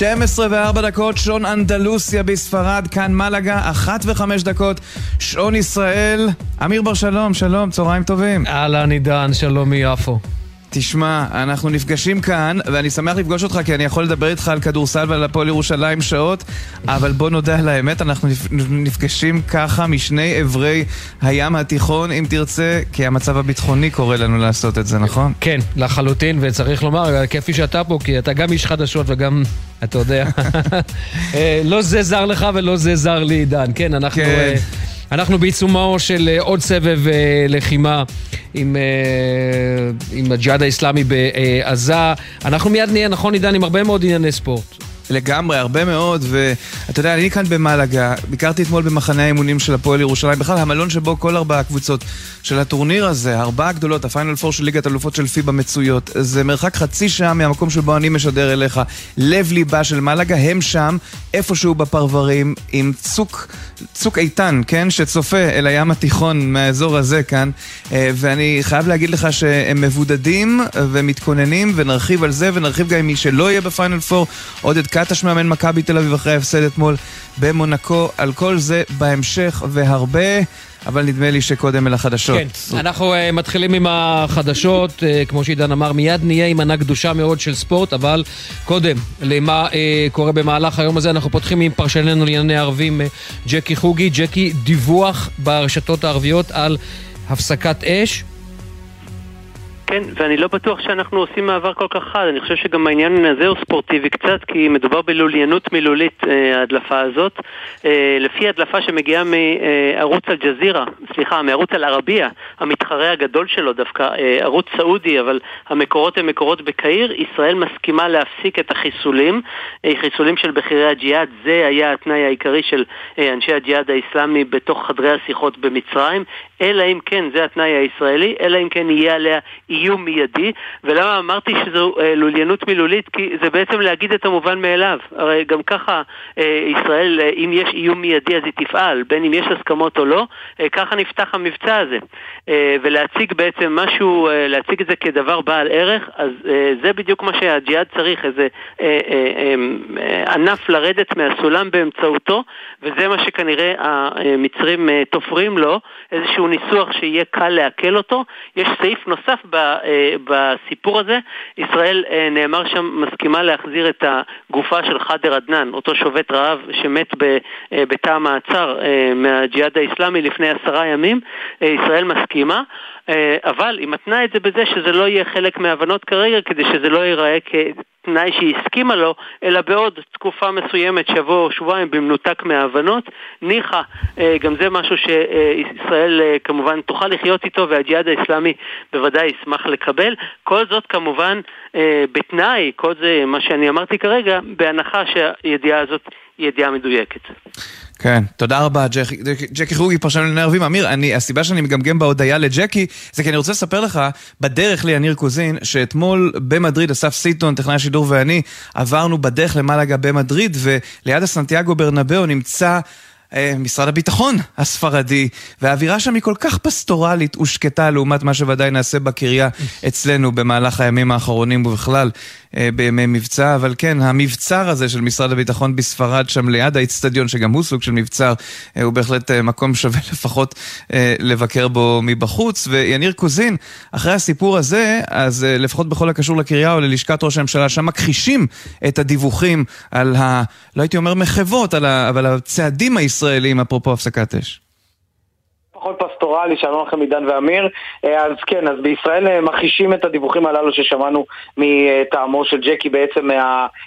שלום לכם. 12 ו-4 דקות, שעון אנדלוסיה בספרד, כאן מלאגה, 1 ו-5 דקות, שעון ישראל. אמיר בר שלום, שלום, צהריים טובים. אהלן עידן, שלום מיפו. תשמע, אנחנו נפגשים כאן, ואני שמח לפגוש אותך כי אני יכול לדבר איתך על כדורסל ועל הפועל ירושלים שעות, אבל בוא נודה על האמת, אנחנו נפגשים ככה משני אברי הים התיכון, אם תרצה, כי המצב הביטחוני קורא לנו לעשות את זה, נכון? כן, לחלוטין, וצריך לומר, כיפי שאתה פה, כי אתה גם איש חדשות וגם, אתה יודע, אה, לא זה זר לך ולא זה זר לי, עידן. כן, אנחנו... כן. אנחנו בעיצומו של אה, עוד סבב אה, לחימה עם, אה, עם הג'יהאד האיסלאמי בעזה. אנחנו מיד נהיה, נכון עידן, עם הרבה מאוד ענייני ספורט. לגמרי, הרבה מאוד, ואתה יודע, אני כאן במלאגה, ביקרתי אתמול במחנה האימונים של הפועל ירושלים, בכלל המלון שבו כל ארבע הקבוצות של הטורניר הזה, ארבעה גדולות, הפיינל פור של ליגת אלופות של פיבה מצויות, זה מרחק חצי שעה מהמקום שבו אני משדר אליך, לב ליבה של מלאגה, הם שם, איפשהו בפרברים, עם צוק, צוק איתן, כן, שצופה אל הים התיכון מהאזור הזה כאן, אה, ואני חייב להגיד לך שהם מבודדים ומתכוננים, ונרחיב על זה, ונרחיב גם עם מי שלא יהיה בפיינל פור, עודד קטש מאמן מכבי תל אביב אחרי ההפסד אתמול במונקו. על כל זה בהמשך והרבה. אבל נדמה לי שקודם אל החדשות. כן, אנחנו uh, מתחילים עם החדשות, uh, כמו שעידן אמר, מיד נהיה עם ענה גדושה מאוד של ספורט, אבל קודם, למה uh, קורה במהלך היום הזה, אנחנו פותחים עם פרשננו לענייני ערבים, uh, ג'קי חוגי. ג'קי, דיווח ברשתות הערביות על הפסקת אש. כן, ואני לא בטוח שאנחנו עושים מעבר כל כך חד, אני חושב שגם העניין הזה הוא ספורטיבי קצת, כי מדובר בלוליינות מילולית, אה, ההדלפה הזאת. אה, לפי הדלפה שמגיעה מערוץ אל-ג'זירה, סליחה, מערוץ אל-ערבייה, המתחרה הגדול שלו דווקא, אה, ערוץ סעודי, אבל המקורות הם מקורות בקהיר, ישראל מסכימה להפסיק את החיסולים, חיסולים של בכירי הג'יהאד, זה היה התנאי העיקרי של אנשי הג'יהאד האיסלאמי בתוך חדרי השיחות במצרים, אלא אם כן, זה התנאי הישראלי, אלא אם כן יהיה עליה איום מיידי, ולמה אמרתי שזו אה, לוליינות מילולית? כי זה בעצם להגיד את המובן מאליו. הרי גם ככה אה, ישראל, אה, אם יש איום מיידי אז היא תפעל, בין אם יש הסכמות או לא, אה, ככה נפתח המבצע הזה. אה, ולהציג בעצם משהו, אה, להציג את זה כדבר בעל ערך, אז אה, זה בדיוק מה שהג'יהאד צריך, איזה אה, אה, אה, אה, ענף לרדת מהסולם באמצעותו, וזה מה שכנראה המצרים אה, תופרים לו, איזשהו ניסוח שיהיה קל לעכל אותו. יש סעיף נוסף אה, בסיפור הזה, ישראל אה, נאמר שם מסכימה להחזיר את הגופה של חאדר עדנאן, אותו שובת רעב שמת אה, בתא המעצר מהג'יהאד האיסלאמי לפני עשרה ימים, ישראל מסכימה. אבל היא מתנה את זה בזה שזה לא יהיה חלק מההבנות כרגע, כדי שזה לא ייראה כתנאי שהיא הסכימה לו, אלא בעוד תקופה מסוימת, שבוע או שבועיים, במנותק מההבנות. ניחא, גם זה משהו שישראל כמובן תוכל לחיות איתו, והג'יהאד האיסלאמי בוודאי ישמח לקבל. כל זאת כמובן אה, בתנאי, כל זה מה שאני אמרתי כרגע, בהנחה שהידיעה הזאת ידיעה מדויקת. כן, תודה רבה, ג'קי, ג'קי חוגי, פרשן לענייני ערבים. אמיר, אני, הסיבה שאני מגמגם בהודיה לג'קי, זה כי אני רוצה לספר לך, בדרך ליניר קוזין, שאתמול במדריד, אסף סיטון, טכנאי השידור ואני, עברנו בדרך למלאגה במדריד, וליד הסנטיאגו ברנבאו נמצא... אה, משרד הביטחון הספרדי, והאווירה שם היא כל כך פסטורלית ושקטה לעומת מה שוודאי נעשה בקריה אצלנו במהלך הימים האחרונים ובכלל בימי מבצע, אבל כן, המבצר הזה של משרד הביטחון בספרד, שם ליד האיצטדיון, שגם הוא סוג של מבצר, אה, הוא בהחלט מקום שווה לפחות לבקר בו מבחוץ. ויניר קוזין, אחרי הסיפור הזה, אז לפחות בכל הקשור לקריה או ללשכת ראש הממשלה, שם מכחישים את הדיווחים על ה... לא הייתי אומר מחוות, אבל הצעדים הישראלים. ישראלים, אפרופו הפסקת אש? פחות פסטורלי, שלום לכם עידן ואמיר. אה, אז כן, אז בישראל אה, מכחישים את הדיווחים הללו ששמענו מטעמו של ג'קי בעצם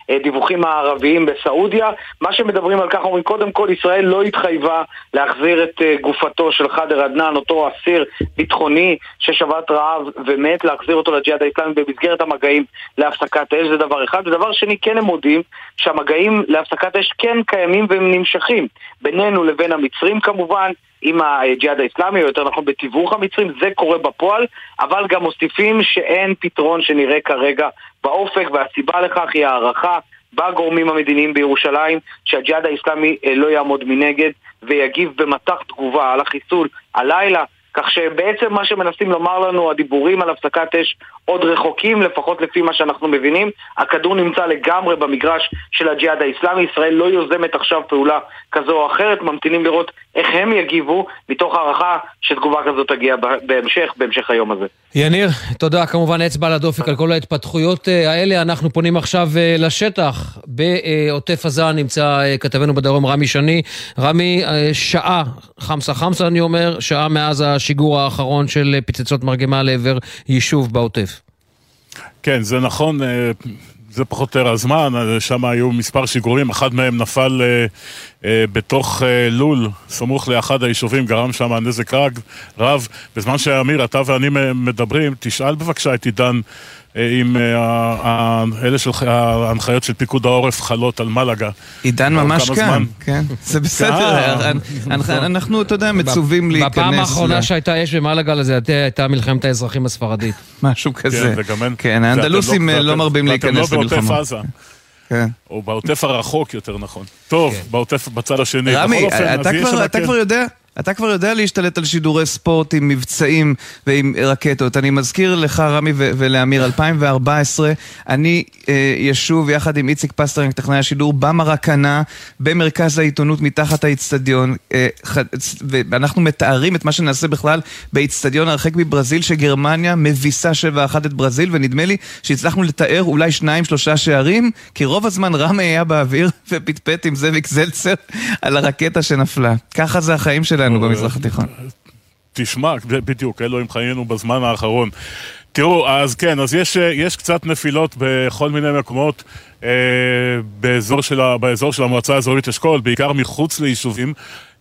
מהדיווחים הערביים בסעודיה. מה שמדברים על כך אומרים, קודם כל ישראל לא התחייבה להחזיר את אה, גופתו של חאדר עדנאן, אותו אסיר ביטחוני ששבת רעב ומת, להחזיר אותו לג'יהאד האסלאמי במסגרת המגעים להפסקת אש, זה דבר אחד. ודבר שני, כן הם מודים שהמגעים להפסקת אש כן קיימים והם נמשכים בינינו לבין המצרים כמובן. עם הג'יהאד האסלאמי, או יותר נכון בתיווך המצרים, זה קורה בפועל, אבל גם מוסיפים שאין פתרון שנראה כרגע באופק, והסיבה לכך היא הערכה בגורמים המדיניים בירושלים, שהג'יהאד האסלאמי אה, לא יעמוד מנגד ויגיב במטח תגובה על החיסול הלילה. כך שבעצם מה שמנסים לומר לנו, הדיבורים על הפסקת אש עוד רחוקים, לפחות לפי מה שאנחנו מבינים. הכדור נמצא לגמרי במגרש של הג'יהאד האיסלאמי, ישראל לא יוזמת עכשיו פעולה כזו או אחרת, ממתינים לראות איך הם יגיבו, מתוך הערכה שתגובה כזו תגיע בהמשך, בהמשך היום הזה. יניר, תודה. כמובן אצבע על הדופק על כל ההתפתחויות אה, האלה. אנחנו פונים עכשיו אה, לשטח. בעוטף עזה נמצא אה, כתבנו בדרום רמי שני. רמי, שעה, חמסה חמסה אני אומר, שעה מאז השיגור האחרון של פצצות מרגמה לעבר יישוב בעוטף. כן, זה נכון. זה פחות או יותר הזמן, שם היו מספר שיגורים, אחד מהם נפל אה, אה, בתוך אה, לול, סמוך לאחד היישובים, גרם שם נזק רב. בזמן שאמיר, אתה ואני מדברים, תשאל בבקשה את עידן אם אה, אלה של ההנחיות של פיקוד העורף חלות על מלאגה. עידן ממש כאן, כן, זה בסדר, אה, אנחנו, אתה יודע, מצווים להיכנס. בפעם האחרונה שהייתה אש במלאגה לזה הייתה מלחמת האזרחים הספרדית. משהו כזה. כן, האנדלוסים לא-, לא מרבים להיכנס למלחמה. לא בעוטף עזה. כן. או בעוטף הרחוק יותר נכון. טוב, כן. בעוטף בצד השני. רמי, אתה כבר יודע, אתה כבר יודע להשתלט על שידורי ספורט עם מבצעים ועם רקטות. אני מזכיר לך, רמי ולאמיר, 2014, אני אה, ישוב יחד עם איציק פסטרנק, טכנאי השידור, במרקנה, במרכז העיתונות מתחת האיצטדיון, אה, ואנחנו מתארים את מה שנעשה בכלל באיצטדיון הרחק מברזיל, שגרמניה מביסה 7-1 את ברזיל, ונדמה לי שהצלחנו לתאר אולי שניים, שלושה שערים, כי רוב הזמן רמי היה באוויר ופטפט עם זאביק זלצר על הרקטה שנפלה. ככה זה החיים שלנו. שלנו במזרח התיכון. תשמע, בדיוק, אלו הם חיינו בזמן האחרון. תראו, אז כן, אז יש, יש קצת נפילות בכל מיני מקומות אה, באזור, של, באזור של המועצה האזורית אשכול, בעיקר מחוץ ליישובים.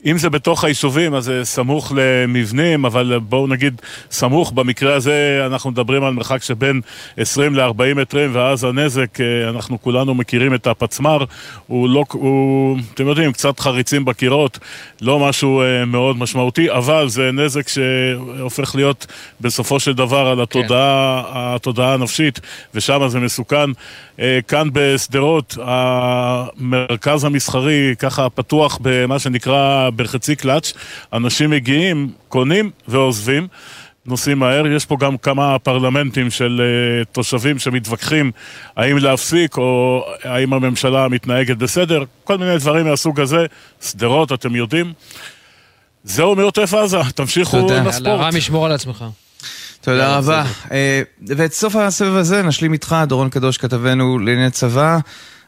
אם זה בתוך היישובים, אז זה סמוך למבנים, אבל בואו נגיד סמוך, במקרה הזה אנחנו מדברים על מרחק שבין 20 ל-40 מטרים, ואז הנזק, אה, אנחנו כולנו מכירים את הפצמ"ר, הוא לא, הוא, אתם יודעים, קצת חריצים בקירות, לא משהו אה, מאוד משמעותי, אבל זה נזק שהופך להיות בסופו של דבר על התודעה, כן. התודעה הנפשית, ושם זה מסוכן. אה, כאן בשדרות, המרכז המסחרי, ככה פתוח במה שנקרא בחצי קלאץ', אנשים מגיעים, קונים ועוזבים. נוסעים מהר, יש פה גם כמה פרלמנטים של uh, תושבים שמתווכחים האם להפסיק או האם הממשלה מתנהגת בסדר, כל מיני דברים מהסוג הזה. שדרות, אתם יודעים. זהו מעוטף עזה, תמשיכו לספורט. תודה, רם ישמור על עצמך. תודה רבה. אה, ואת סוף הסבב הזה נשלים איתך, דורון קדוש, כתבנו לענייני צבא.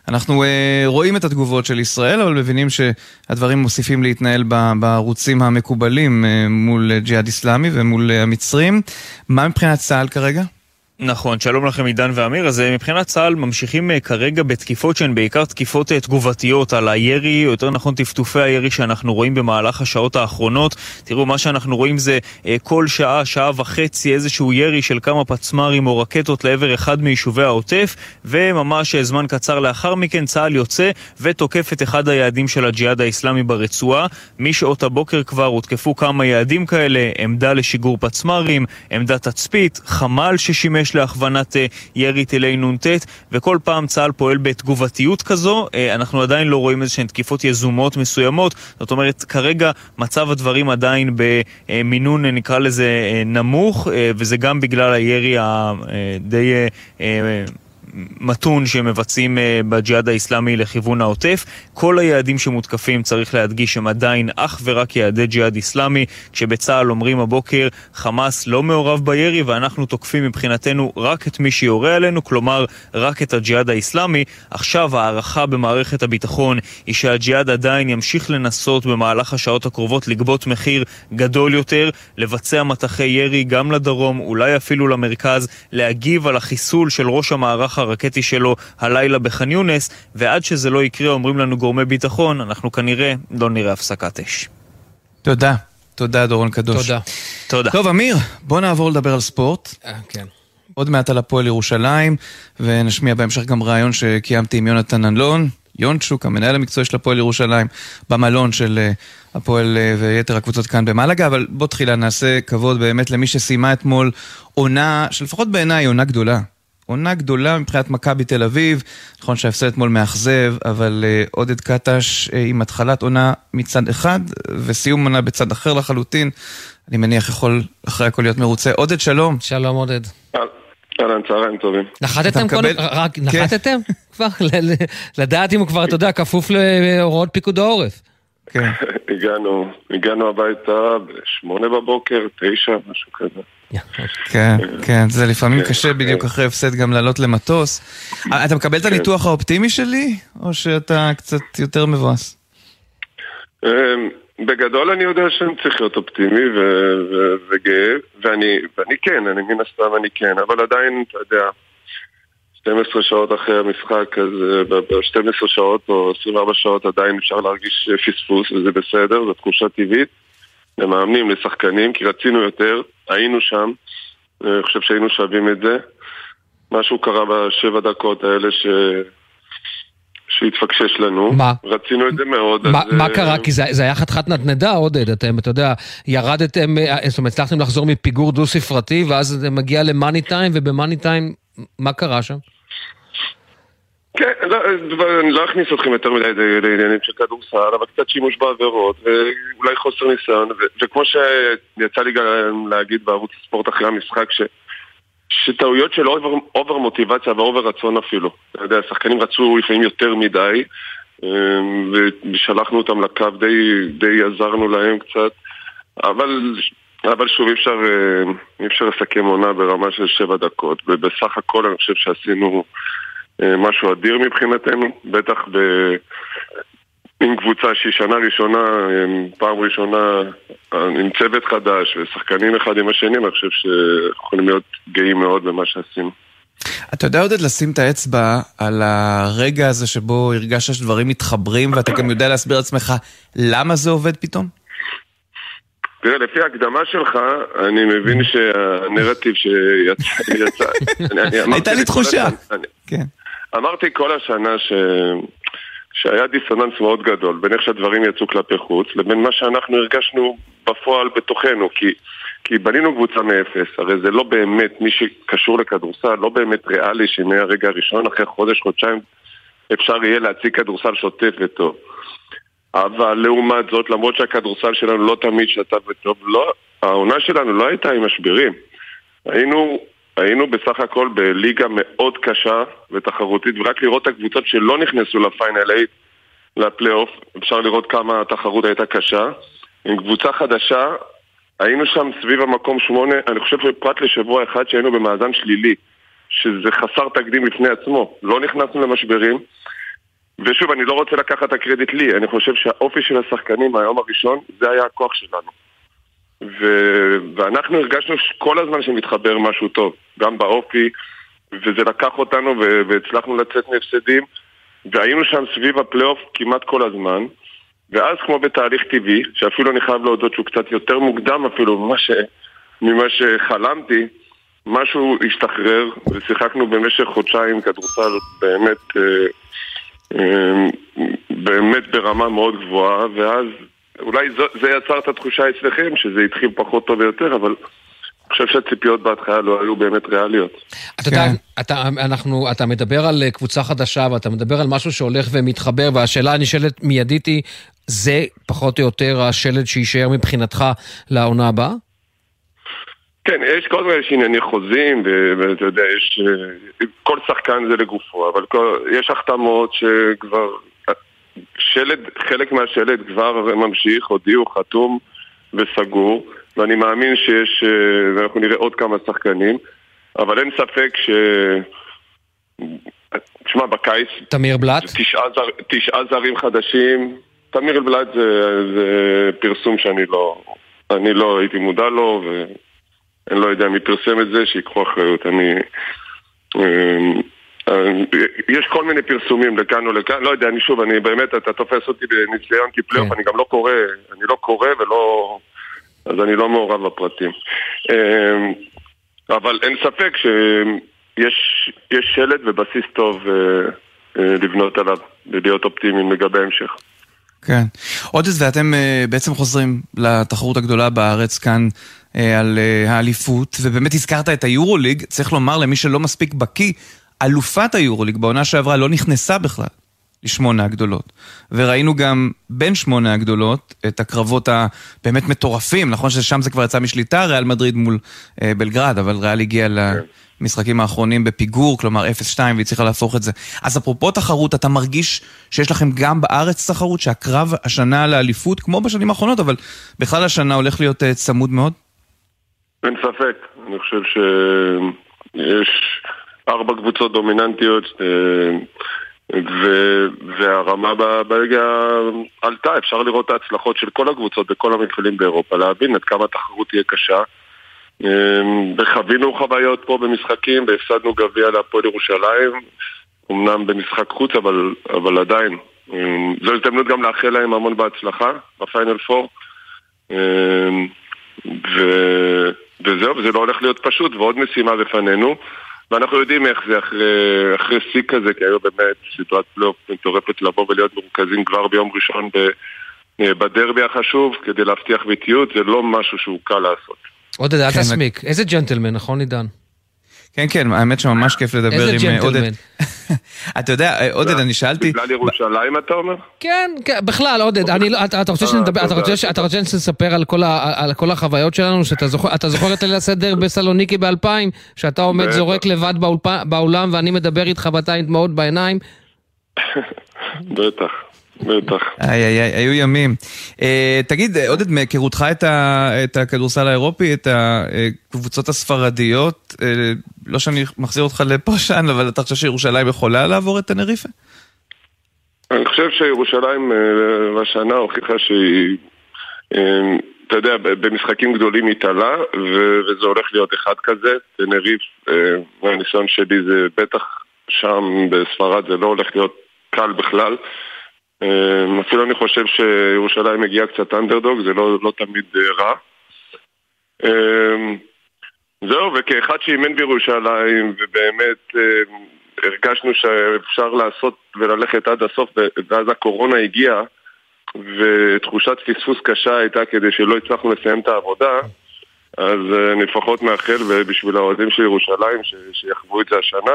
אנחנו uh, רואים את התגובות של ישראל, אבל מבינים שהדברים מוסיפים להתנהל בערוצים המקובלים uh, מול ג'יהאד איסלאמי ומול המצרים. מה מבחינת צה"ל כרגע? נכון, שלום לכם עידן ואמיר. אז אה, מבחינת צה"ל ממשיכים אה, כרגע בתקיפות שהן בעיקר תקיפות אה, תגובתיות על הירי, או יותר נכון טפטופי הירי שאנחנו רואים במהלך השעות האחרונות. תראו, מה שאנחנו רואים זה כל שעה, שעה וחצי, איזשהו ירי של כמה פצמ"רים או רקטות לעבר אחד מיישובי העוטף, וממש זמן קצר לאחר מכן צה"ל יוצא ותוקף את אחד היעדים של הג'יהאד האיסלאמי ברצועה. משעות הבוקר כבר הותקפו כמה יעדים כאלה, עמדה לשיגור פצמ"רים, עמדת תצפית, חמ"ל ששימש להכוונת אה, ירי טילי נ"ט, וכל פעם צה"ל פועל בתגובתיות כזו. אה, אנחנו עדיין לא רואים איזשהן תקיפות יזומות מסוימות, זאת אומרת, כרגע מצב הדברים עדיין במינון, נקרא לזה, אה, נמוך, וזה גם בגלל הירי הדי... מתון שמבצעים אה, בג'יהאד האיסלאמי לכיוון העוטף. כל היעדים שמותקפים, צריך להדגיש, הם עדיין אך ורק יעדי ג'יהאד איסלאמי, כשבצה"ל אומרים הבוקר, חמאס לא מעורב בירי ואנחנו תוקפים מבחינתנו רק את מי שיורה עלינו, כלומר רק את הג'יהאד האיסלאמי. עכשיו ההערכה במערכת הביטחון היא שהג'יהאד עדיין ימשיך לנסות במהלך השעות הקרובות לגבות מחיר גדול יותר, לבצע מטחי ירי גם לדרום, אולי אפילו למרכז, להגיב על החיסול של ראש המערך הרקטי שלו הלילה בח'אן יונס, ועד שזה לא יקרה, אומרים לנו גורמי ביטחון, אנחנו כנראה לא נראה הפסקת אש. תודה. תודה, דורון קדוש. תודה. תודה. טוב, אמיר, בוא נעבור לדבר על ספורט. אה, כן. עוד מעט על הפועל ירושלים, ונשמיע בהמשך גם ראיון שקיימתי עם יונתן אלון, יונצ'וק, המנהל המקצועי של הפועל ירושלים, במלון של אה, הפועל אה, ויתר הקבוצות כאן במלאגה, אבל בוא תחילה נעשה כבוד באמת למי שסיימה אתמול עונה, שלפחות בעיניי עונה גדולה. עונה גדולה מבחינת מכבי תל אביב. נכון שההפסד אתמול מאכזב, אבל uh, עודד קטש uh, עם התחלת עונה מצד אחד וסיום עונה בצד אחר לחלוטין. אני מניח יכול אחרי הכל להיות מרוצה. עודד, שלום. שלום עודד. אהלן, צהריים טובים. נחתתם קודם? רק כן. נחתתם? כבר? לדעת אם הוא כבר, אתה יודע, כפוף להוראות פיקוד העורף. כן. הגענו, הגענו הביתה בשמונה בבוקר, תשע, משהו כזה. כן, כן, זה לפעמים כן, קשה בדיוק כן. אחרי הפסד גם לעלות למטוס. אה, אתה מקבל את הניתוח האופטימי שלי, או שאתה קצת יותר מבואס? אמ, בגדול אני יודע שאני צריך להיות אופטימי וגאה, ואני, ואני כן, אני מן הסתם אני כן, אבל עדיין, אתה יודע, 12 שעות אחרי המשחק, אז אה, ב-12 שעות או 24 שעות עדיין אפשר להרגיש פספוס, וזה בסדר, זו תחושה טבעית. למאמנים, לשחקנים, כי רצינו יותר, היינו שם, אני חושב שהיינו שווים את זה. משהו קרה בשבע דקות האלה ש... שהתפקשש לנו. מה? רצינו את זה מאוד. מה, אז... מה אה, קרה? כי זה, זה היה חתיכת נדנדה, עודד. אתם, אתה יודע, ירדתם, אה, זאת אומרת, הצלחתם לחזור מפיגור דו-ספרתי, ואז זה מגיע למאני טיים, ובמאני טיים, מה קרה שם? כן, לא, אני לא אכניס אתכם יותר מדי לעניינים של כדורסל, אבל קצת שימוש בעבירות, ואולי חוסר ניסיון, וכמו שיצא לי גם להגיד בערוץ הספורט אחרי המשחק, ש... שטעויות של over, over מוטיבציה ו over רצון אפילו. אתה יודע, השחקנים רצו לפעמים יותר מדי, אמ, ושלחנו אותם לקו, די, די עזרנו להם קצת, אבל, אבל שוב, אי אפשר, אה, אי אפשר לסכם עונה ברמה של שבע דקות, ובסך הכל אני חושב שעשינו... אה, משהו אדיר מבחינתנו, בטח ב... עם קבוצה שהיא שנה ראשונה, פעם ראשונה אה, עם צוות חדש ושחקנים אחד עם השני, אני חושב שיכולים להיות גאים מאוד במה שעשינו. אתה יודע עודד לשים את האצבע על הרגע הזה שבו הרגשת שדברים מתחברים ואתה גם יודע להסביר לעצמך למה זה עובד פתאום? תראה, לפי ההקדמה שלך, אני מבין שהנרטיב שיצא... הייתה לי תחושה. כן. אמרתי כל השנה ש... שהיה דיסוננס מאוד גדול בין איך שהדברים יצאו כלפי חוץ לבין מה שאנחנו הרגשנו בפועל בתוכנו כי, כי בנינו קבוצה מאפס, הרי זה לא באמת מי שקשור לכדורסל, לא באמת ריאלי שמהרגע הראשון אחרי חודש, חודשיים אפשר יהיה להציג כדורסל שוטף וטוב. אבל לעומת זאת, למרות שהכדורסל שלנו לא תמיד שטף וטוב, לא, העונה שלנו לא הייתה עם משברים. היינו היינו בסך הכל בליגה מאוד קשה ותחרותית, ורק לראות את הקבוצות שלא נכנסו לפיינל 8, לפלייאוף, אפשר לראות כמה התחרות הייתה קשה. עם קבוצה חדשה, היינו שם סביב המקום שמונה, אני חושב שפרט לשבוע אחד שהיינו במאזן שלילי, שזה חסר תקדים בפני עצמו. לא נכנסנו למשברים, ושוב, אני לא רוצה לקחת את הקרדיט לי, אני חושב שהאופי של השחקנים מהיום הראשון, זה היה הכוח שלנו. ו... ואנחנו הרגשנו כל הזמן שמתחבר משהו טוב, גם באופי, וזה לקח אותנו ו... והצלחנו לצאת מהפסדים, והיינו שם סביב הפלייאוף כמעט כל הזמן, ואז כמו בתהליך טבעי, שאפילו אני חייב להודות שהוא קצת יותר מוקדם אפילו ממה, ש... ממה שחלמתי, משהו השתחרר, ושיחקנו במשך חודשיים כדורסל באמת, אה, אה, באמת ברמה מאוד גבוהה, ואז אולי זה, זה יצר את התחושה אצלכם, שזה התחיל פחות טוב ויותר, אבל אני חושב שהציפיות בהתחלה לא היו באמת ריאליות. אתה יודע, כן. אתה, אנחנו, אתה מדבר על קבוצה חדשה ואתה מדבר על משהו שהולך ומתחבר, והשאלה הנשאלת מיידית היא, זה פחות או יותר השלד שיישאר מבחינתך לעונה הבאה? כן, יש כל מיני ענייני חוזים, ואתה יודע, יש... כל שחקן זה לגופו, אבל כל, יש החתמות שכבר שלד, חלק מהשלד כבר ממשיך, הודיעו, חתום וסגור, ואני מאמין שיש, אה, ואנחנו נראה עוד כמה שחקנים, אבל אין ספק ש... תשמע, בקיץ... תמיר בלאט? תשעה, זר, תשעה זרים חדשים. תמיר בלאט זה, זה פרסום שאני לא... אני לא הייתי מודע לו, ואני לא יודע מי פרסם את זה, שיקחו אחריות. אני... אה, אה, יש כל מיני פרסומים לכאן או לכאן, לא יודע, אני שוב, אני באמת, אתה תופס אותי בניסיון כפלייאוף, כן. אני גם לא קורא, אני לא קורא ולא... אז אני לא מעורב בפרטים. אה, אבל אין ספק שיש שלד ובסיס טוב אה, לבנות עליו, ולהיות אופטימיים לגבי ההמשך. כן. עוד איזה, ואתם בעצם חוזרים לתחרות הגדולה בארץ כאן על האליפות, ובאמת הזכרת את היורוליג, צריך לומר למי שלא מספיק בקיא, אלופת היורוליג בעונה שעברה לא נכנסה בכלל לשמונה הגדולות. וראינו גם בין שמונה הגדולות את הקרבות הבאמת מטורפים, נכון ששם זה כבר יצא משליטה, ריאל מדריד מול אה, בלגרד, אבל ריאל הגיע כן. למשחקים האחרונים בפיגור, כלומר 0-2, והיא צריכה להפוך את זה. אז אפרופו תחרות, אתה מרגיש שיש לכם גם בארץ תחרות, שהקרב השנה לאליפות, כמו בשנים האחרונות, אבל בכלל השנה הולך להיות אה, צמוד מאוד? אין ספק, אני חושב שיש ארבע קבוצות דומיננטיות אה, ו- והרמה בליגה עלתה, אפשר לראות את ההצלחות של כל הקבוצות בכל המפעלים באירופה, להבין עד כמה התחרות תהיה קשה. אה, וחווינו חוויות פה במשחקים, והפסדנו גביע להפועל ירושלים, אמנם במשחק חוץ, אבל, אבל עדיין. אה, זו הזדמנות גם לאחל להם המון בהצלחה בפיינל פור. ו- וזהו, וזה לא הולך להיות פשוט, ועוד משימה בפנינו. ואנחנו יודעים איך זה אחרי, אחרי שיא כזה, כי היום באמת סיטואציה פלייאוף מטורפת לבוא ולהיות מרוכזים כבר ביום ראשון ב, אה, בדרבי החשוב כדי להבטיח ביתיות, זה לא משהו שהוא קל לעשות. עודד, אל כן, תסמיק. איזה ג'נטלמן, נכון עידן? כן, כן, האמת שממש כיף לדבר עם עודד. איזה ג'נטלמן. אתה יודע, אה, עודד, אני שאלתי... בגלל ירושלים אתה אומר? כן, כן, בכלל, עודד, לא- אתה רוצה שנדבר, אתה רוצה שנספר על כל החוויות שלנו, שאתה זוכר את ליל הסדר בסלוניקי ב-2000, שאתה עומד זורק לבד באולם ואני מדבר איתך ואתה עם דמעות בעיניים? בטח. בטח. איי איי איי, היו ימים. אה, תגיד, עודד, מהיכרותך את, את הכדורסל האירופי, את הקבוצות הספרדיות, אה, לא שאני מחזיר אותך לפרשן, אבל אתה חושב שירושלים יכולה לעבור את תנריפה? אני חושב שירושלים אה, השנה הוכיחה שהיא, אתה יודע, במשחקים גדולים התעלה, וזה הולך להיות אחד כזה. תנריף, מהניסיון שלי זה בטח שם בספרד זה לא הולך להיות קל בכלל. אמ, אפילו אני חושב שירושלים מגיעה קצת אנדרדוג, זה לא, לא תמיד אה, רע. אמ, זהו, וכאחד שאימן בירושלים, ובאמת אמ, הרגשנו שאפשר לעשות וללכת עד הסוף, ואז הקורונה הגיעה, ותחושת פספוס קשה הייתה כדי שלא הצלחנו לסיים את העבודה, אז אה, אני לפחות מאחל, בשביל האוהדים של ירושלים, שיחוו את זה השנה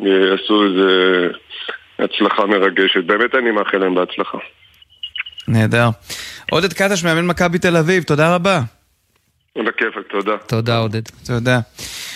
ויעשו איזה... הצלחה מרגשת. באמת אני מאחל להם בהצלחה. נהדר. עודד קטש, מאמן מכבי תל אביב, תודה רבה. בכיפק, תודה. תודה, עודד. תודה.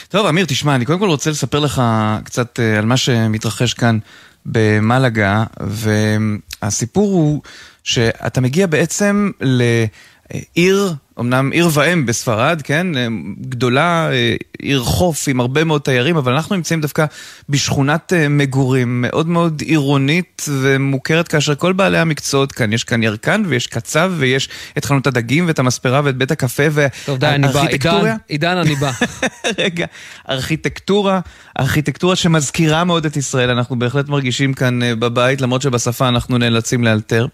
טוב, אמיר, תשמע, אני קודם כל רוצה לספר לך קצת אה, על מה שמתרחש כאן במלגה, והסיפור הוא שאתה מגיע בעצם לעיר אמנם עיר ואם בספרד, כן? אה, גדולה, אה, עיר חוף עם הרבה מאוד תיירים, אבל אנחנו נמצאים דווקא בשכונת אה, מגורים מאוד מאוד עירונית ומוכרת כאשר כל בעלי המקצועות כאן, יש כאן ירקן ויש קצב ויש את חנות הדגים ואת המספרה ואת בית הקפה והארכיטקטוריה. עידן, אני בא. רגע, ארכיטקטורה, ארכיטקטורה שמזכירה מאוד את ישראל, אנחנו בהחלט מרגישים כאן בבית, למרות שבשפה אנחנו נאלצים לאלתר.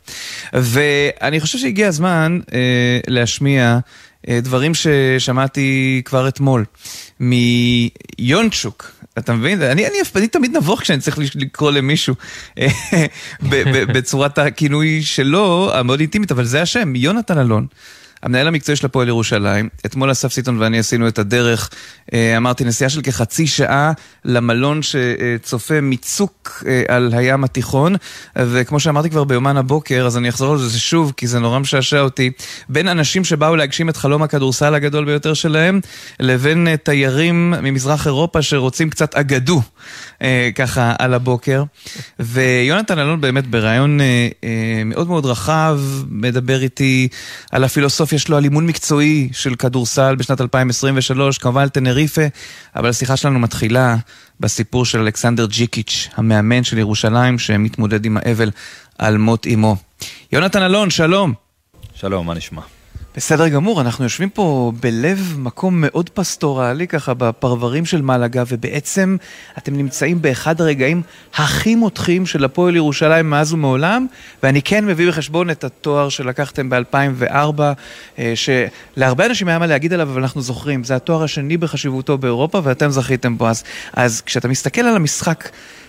ואני חושב שהגיע הזמן אה, להשמיע אה, דברים ששמעתי כבר אתמול מיונצ'וק. אתה מבין? אני, אני, אני תמיד נבוך כשאני צריך לקרוא למישהו אה, בצורת הכינוי שלו, המאוד אינטימית, אבל זה השם, יונתן אלון. המנהל המקצועי של הפועל ירושלים, אתמול אסף סיטון ואני עשינו את הדרך, אה, אמרתי, נסיעה של כחצי שעה למלון שצופה מצוק אה, על הים התיכון, וכמו שאמרתי כבר ביומן הבוקר, אז אני אחזור על זה שוב, כי זה נורא משעשע אותי, בין אנשים שבאו להגשים את חלום הכדורסל הגדול ביותר שלהם, לבין אה, תיירים ממזרח אירופה שרוצים קצת אגדו, ככה על הבוקר. ויונתן אלון באמת בריאיון מאוד מאוד רחב, מדבר איתי על הפילוסופיה בסוף יש לו על אימון מקצועי של כדורסל בשנת 2023, כמובן על טנריפה, אבל השיחה שלנו מתחילה בסיפור של אלכסנדר ג'יקיץ', המאמן של ירושלים, שמתמודד עם האבל על מות אמו. יונתן אלון, שלום. שלום, מה נשמע? בסדר גמור, אנחנו יושבים פה בלב מקום מאוד פסטורלי, ככה בפרברים של מלאגה, ובעצם אתם נמצאים באחד הרגעים הכי מותחים של הפועל ירושלים מאז ומעולם, ואני כן מביא בחשבון את התואר שלקחתם ב-2004, אה, שלהרבה אנשים היה מה להגיד עליו, אבל אנחנו זוכרים, זה התואר השני בחשיבותו באירופה, ואתם זכיתם בו אז. אז כשאתה מסתכל על המשחק...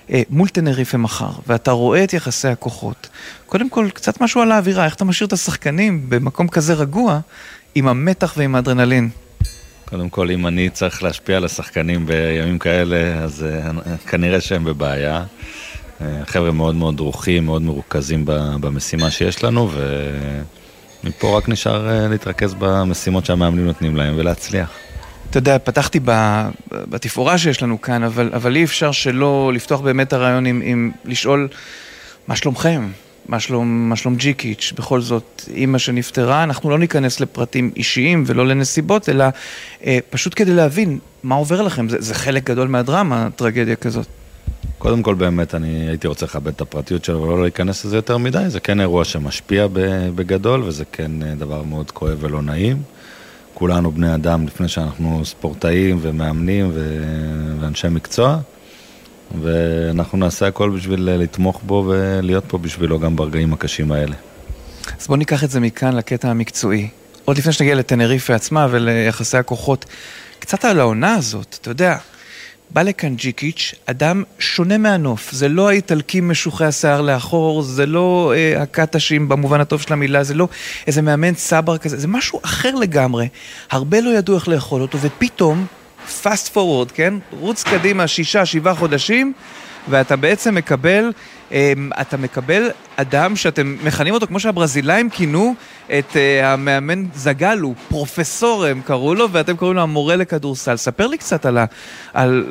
אה, מול טנריפה מחר, ואתה רואה את יחסי הכוחות, קודם כל, קצת משהו על האווירה, איך אתה משאיר את השחקנים במקום כזה רגוע, עם המתח ועם האדרנלין? קודם כל, אם אני צריך להשפיע על השחקנים בימים כאלה, אז uh, כנראה שהם בבעיה. Uh, חבר'ה מאוד מאוד דרוכים, מאוד מרוכזים במשימה שיש לנו, ומפה רק נשאר להתרכז במשימות שהמאמנים נותנים להם ולהצליח. אתה יודע, פתחתי בתפאורה שיש לנו כאן, אבל, אבל אי אפשר שלא לפתוח באמת הרעיון עם, עם לשאול מה שלומכם, מה שלום, מה שלום ג'יקיץ', בכל זאת, אימא שנפטרה, אנחנו לא ניכנס לפרטים אישיים ולא לנסיבות, אלא אה, פשוט כדי להבין מה עובר לכם, זה, זה חלק גדול מהדרמה, טרגדיה כזאת. קודם כל באמת אני הייתי רוצה לכבד את הפרטיות שלו ולא להיכנס לזה יותר מדי, זה כן אירוע שמשפיע בגדול וזה כן אה, דבר מאוד כואב ולא נעים. כולנו בני אדם לפני שאנחנו ספורטאים ומאמנים ואנשי מקצוע. ואנחנו נעשה הכל בשביל לתמוך בו ולהיות פה בשבילו גם ברגעים הקשים האלה. אז בואו ניקח את זה מכאן לקטע המקצועי. עוד לפני שנגיע לטנריפה עצמה וליחסי הכוחות, קצת על העונה הזאת, אתה יודע, בא לכאן ג'יקיץ', אדם שונה מהנוף, זה לא האיטלקי משוחי השיער לאחור, זה לא אה, הקטשים במובן הטוב של המילה, זה לא איזה מאמן צבר כזה, זה משהו אחר לגמרי. הרבה לא ידעו איך לאכול אותו, ופתאום fast forward, כן? רוץ קדימה שישה, שבעה חודשים, ואתה בעצם מקבל, אתה מקבל אדם שאתם מכנים אותו, כמו שהברזילאים כינו את אה, המאמן זגלו, פרופסור הם קראו לו, ואתם קוראים לו המורה לכדורסל. ספר לי קצת על, ה, על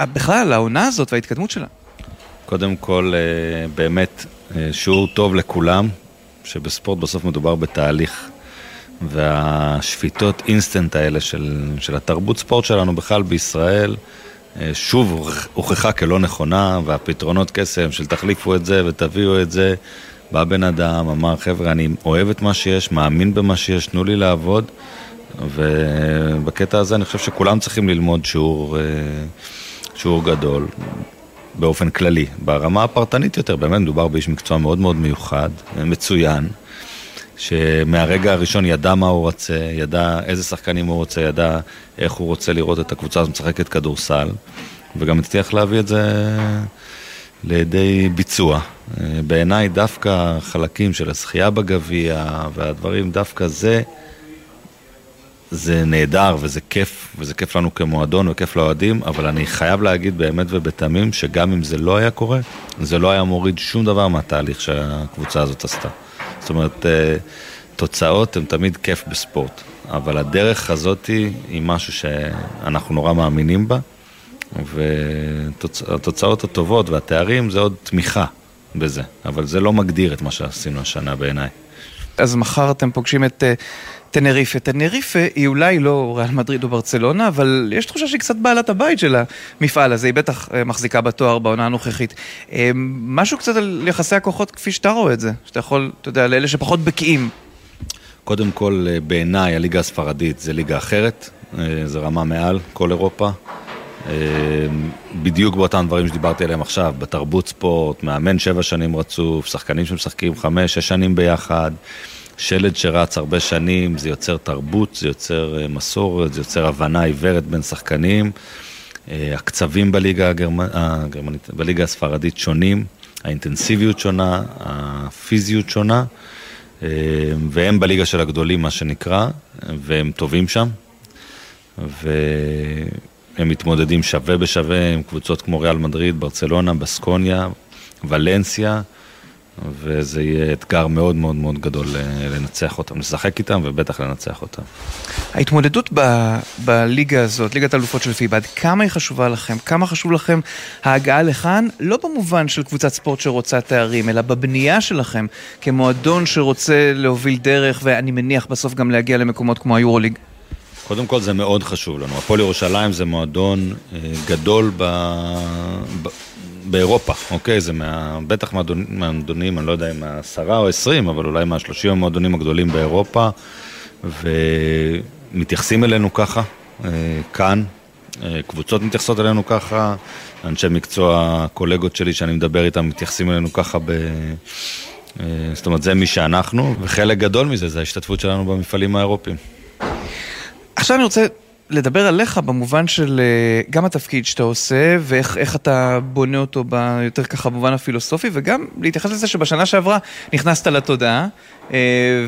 אה, בכלל, על העונה הזאת וההתקדמות שלה. קודם כל, אה, באמת, שיעור טוב לכולם, שבספורט בסוף מדובר בתהליך. והשפיטות אינסטנט האלה של, של התרבות ספורט שלנו בכלל בישראל, שוב הוכחה כלא נכונה, והפתרונות קסם של תחליפו את זה ותביאו את זה. בא בן אדם, אמר, חבר'ה, אני אוהב את מה שיש, מאמין במה שיש, תנו לי לעבוד. ובקטע הזה אני חושב שכולם צריכים ללמוד שיעור, אה, שיעור גדול באופן כללי. ברמה הפרטנית יותר, באמת מדובר באיש מקצוע מאוד מאוד מיוחד, מצוין. שמהרגע הראשון ידע מה הוא רוצה, ידע איזה שחקנים הוא רוצה, ידע איך הוא רוצה לראות את הקבוצה הזאת משחקת כדורסל, וגם הצליח להביא את זה לידי ביצוע. בעיניי דווקא חלקים של הזכייה בגביע והדברים, דווקא זה, זה נהדר וזה כיף, וזה כיף לנו כמועדון וכיף לאוהדים, אבל אני חייב להגיד באמת ובתמים שגם אם זה לא היה קורה, זה לא היה מוריד שום דבר מהתהליך שהקבוצה הזאת עשתה. זאת אומרת, אה, תוצאות הן תמיד כיף בספורט, אבל הדרך הזאת היא משהו שאנחנו נורא מאמינים בה, והתוצאות הטובות והתארים זה עוד תמיכה בזה, אבל זה לא מגדיר את מה שעשינו השנה בעיניי. אז מחר אתם פוגשים את uh, טנריפה. טנריפה היא אולי לא ריאל מדריד או ברצלונה, אבל יש תחושה שהיא קצת בעלת הבית של המפעל הזה, היא בטח uh, מחזיקה בתואר בעונה הנוכחית. Uh, משהו קצת על יחסי הכוחות כפי שאתה רואה את זה, שאתה יכול, אתה יודע, לאלה שפחות בקיאים. קודם כל, בעיניי הליגה הספרדית זה ליגה אחרת, זה רמה מעל כל אירופה. בדיוק באותם דברים שדיברתי עליהם עכשיו, בתרבות ספורט, מאמן שבע שנים רצוף, שחקנים שמשחקים חמש, שש שנים ביחד, שלד שרץ הרבה שנים, זה יוצר תרבות, זה יוצר אה, מסורת, זה יוצר הבנה עיוורת בין שחקנים. אה, הקצבים בליגה הגרמנית, בליגה הספרדית שונים, האינטנסיביות שונה, הפיזיות שונה, אה, והם בליגה של הגדולים, מה שנקרא, והם טובים שם. והם מתמודדים שווה בשווה עם קבוצות כמו ריאל מדריד, ברצלונה, בסקוניה, ולנסיה. וזה יהיה אתגר מאוד מאוד מאוד גדול אה, לנצח אותם, לשחק איתם ובטח לנצח אותם. ההתמודדות ב- בליגה הזאת, ליגת האלופות של פיב"ד, כמה היא חשובה לכם? כמה חשוב לכם ההגעה לכאן? לא במובן של קבוצת ספורט שרוצה תארים, אלא בבנייה שלכם כמועדון שרוצה להוביל דרך, ואני מניח בסוף גם להגיע למקומות כמו היורוליג. קודם כל זה מאוד חשוב לנו. הפועל ירושלים זה מועדון אה, גדול ב... ב... באירופה, אוקיי? זה מה, בטח מהמועדונים, אני לא יודע אם מהעשרה או עשרים, אבל אולי מהשלושים המועדונים הגדולים באירופה, ומתייחסים אלינו ככה, אה, כאן. אה, קבוצות מתייחסות אלינו ככה, אנשי מקצוע, קולגות שלי שאני מדבר איתם, מתייחסים אלינו ככה ב... זאת אומרת, זה מי שאנחנו, וחלק גדול מזה זה ההשתתפות שלנו במפעלים האירופיים. עכשיו אני רוצה לדבר עליך במובן של אה, גם התפקיד שאתה עושה ואיך אתה בונה אותו ביותר ככה במובן הפילוסופי וגם להתייחס לזה שבשנה שעברה נכנסת לתודעה אה,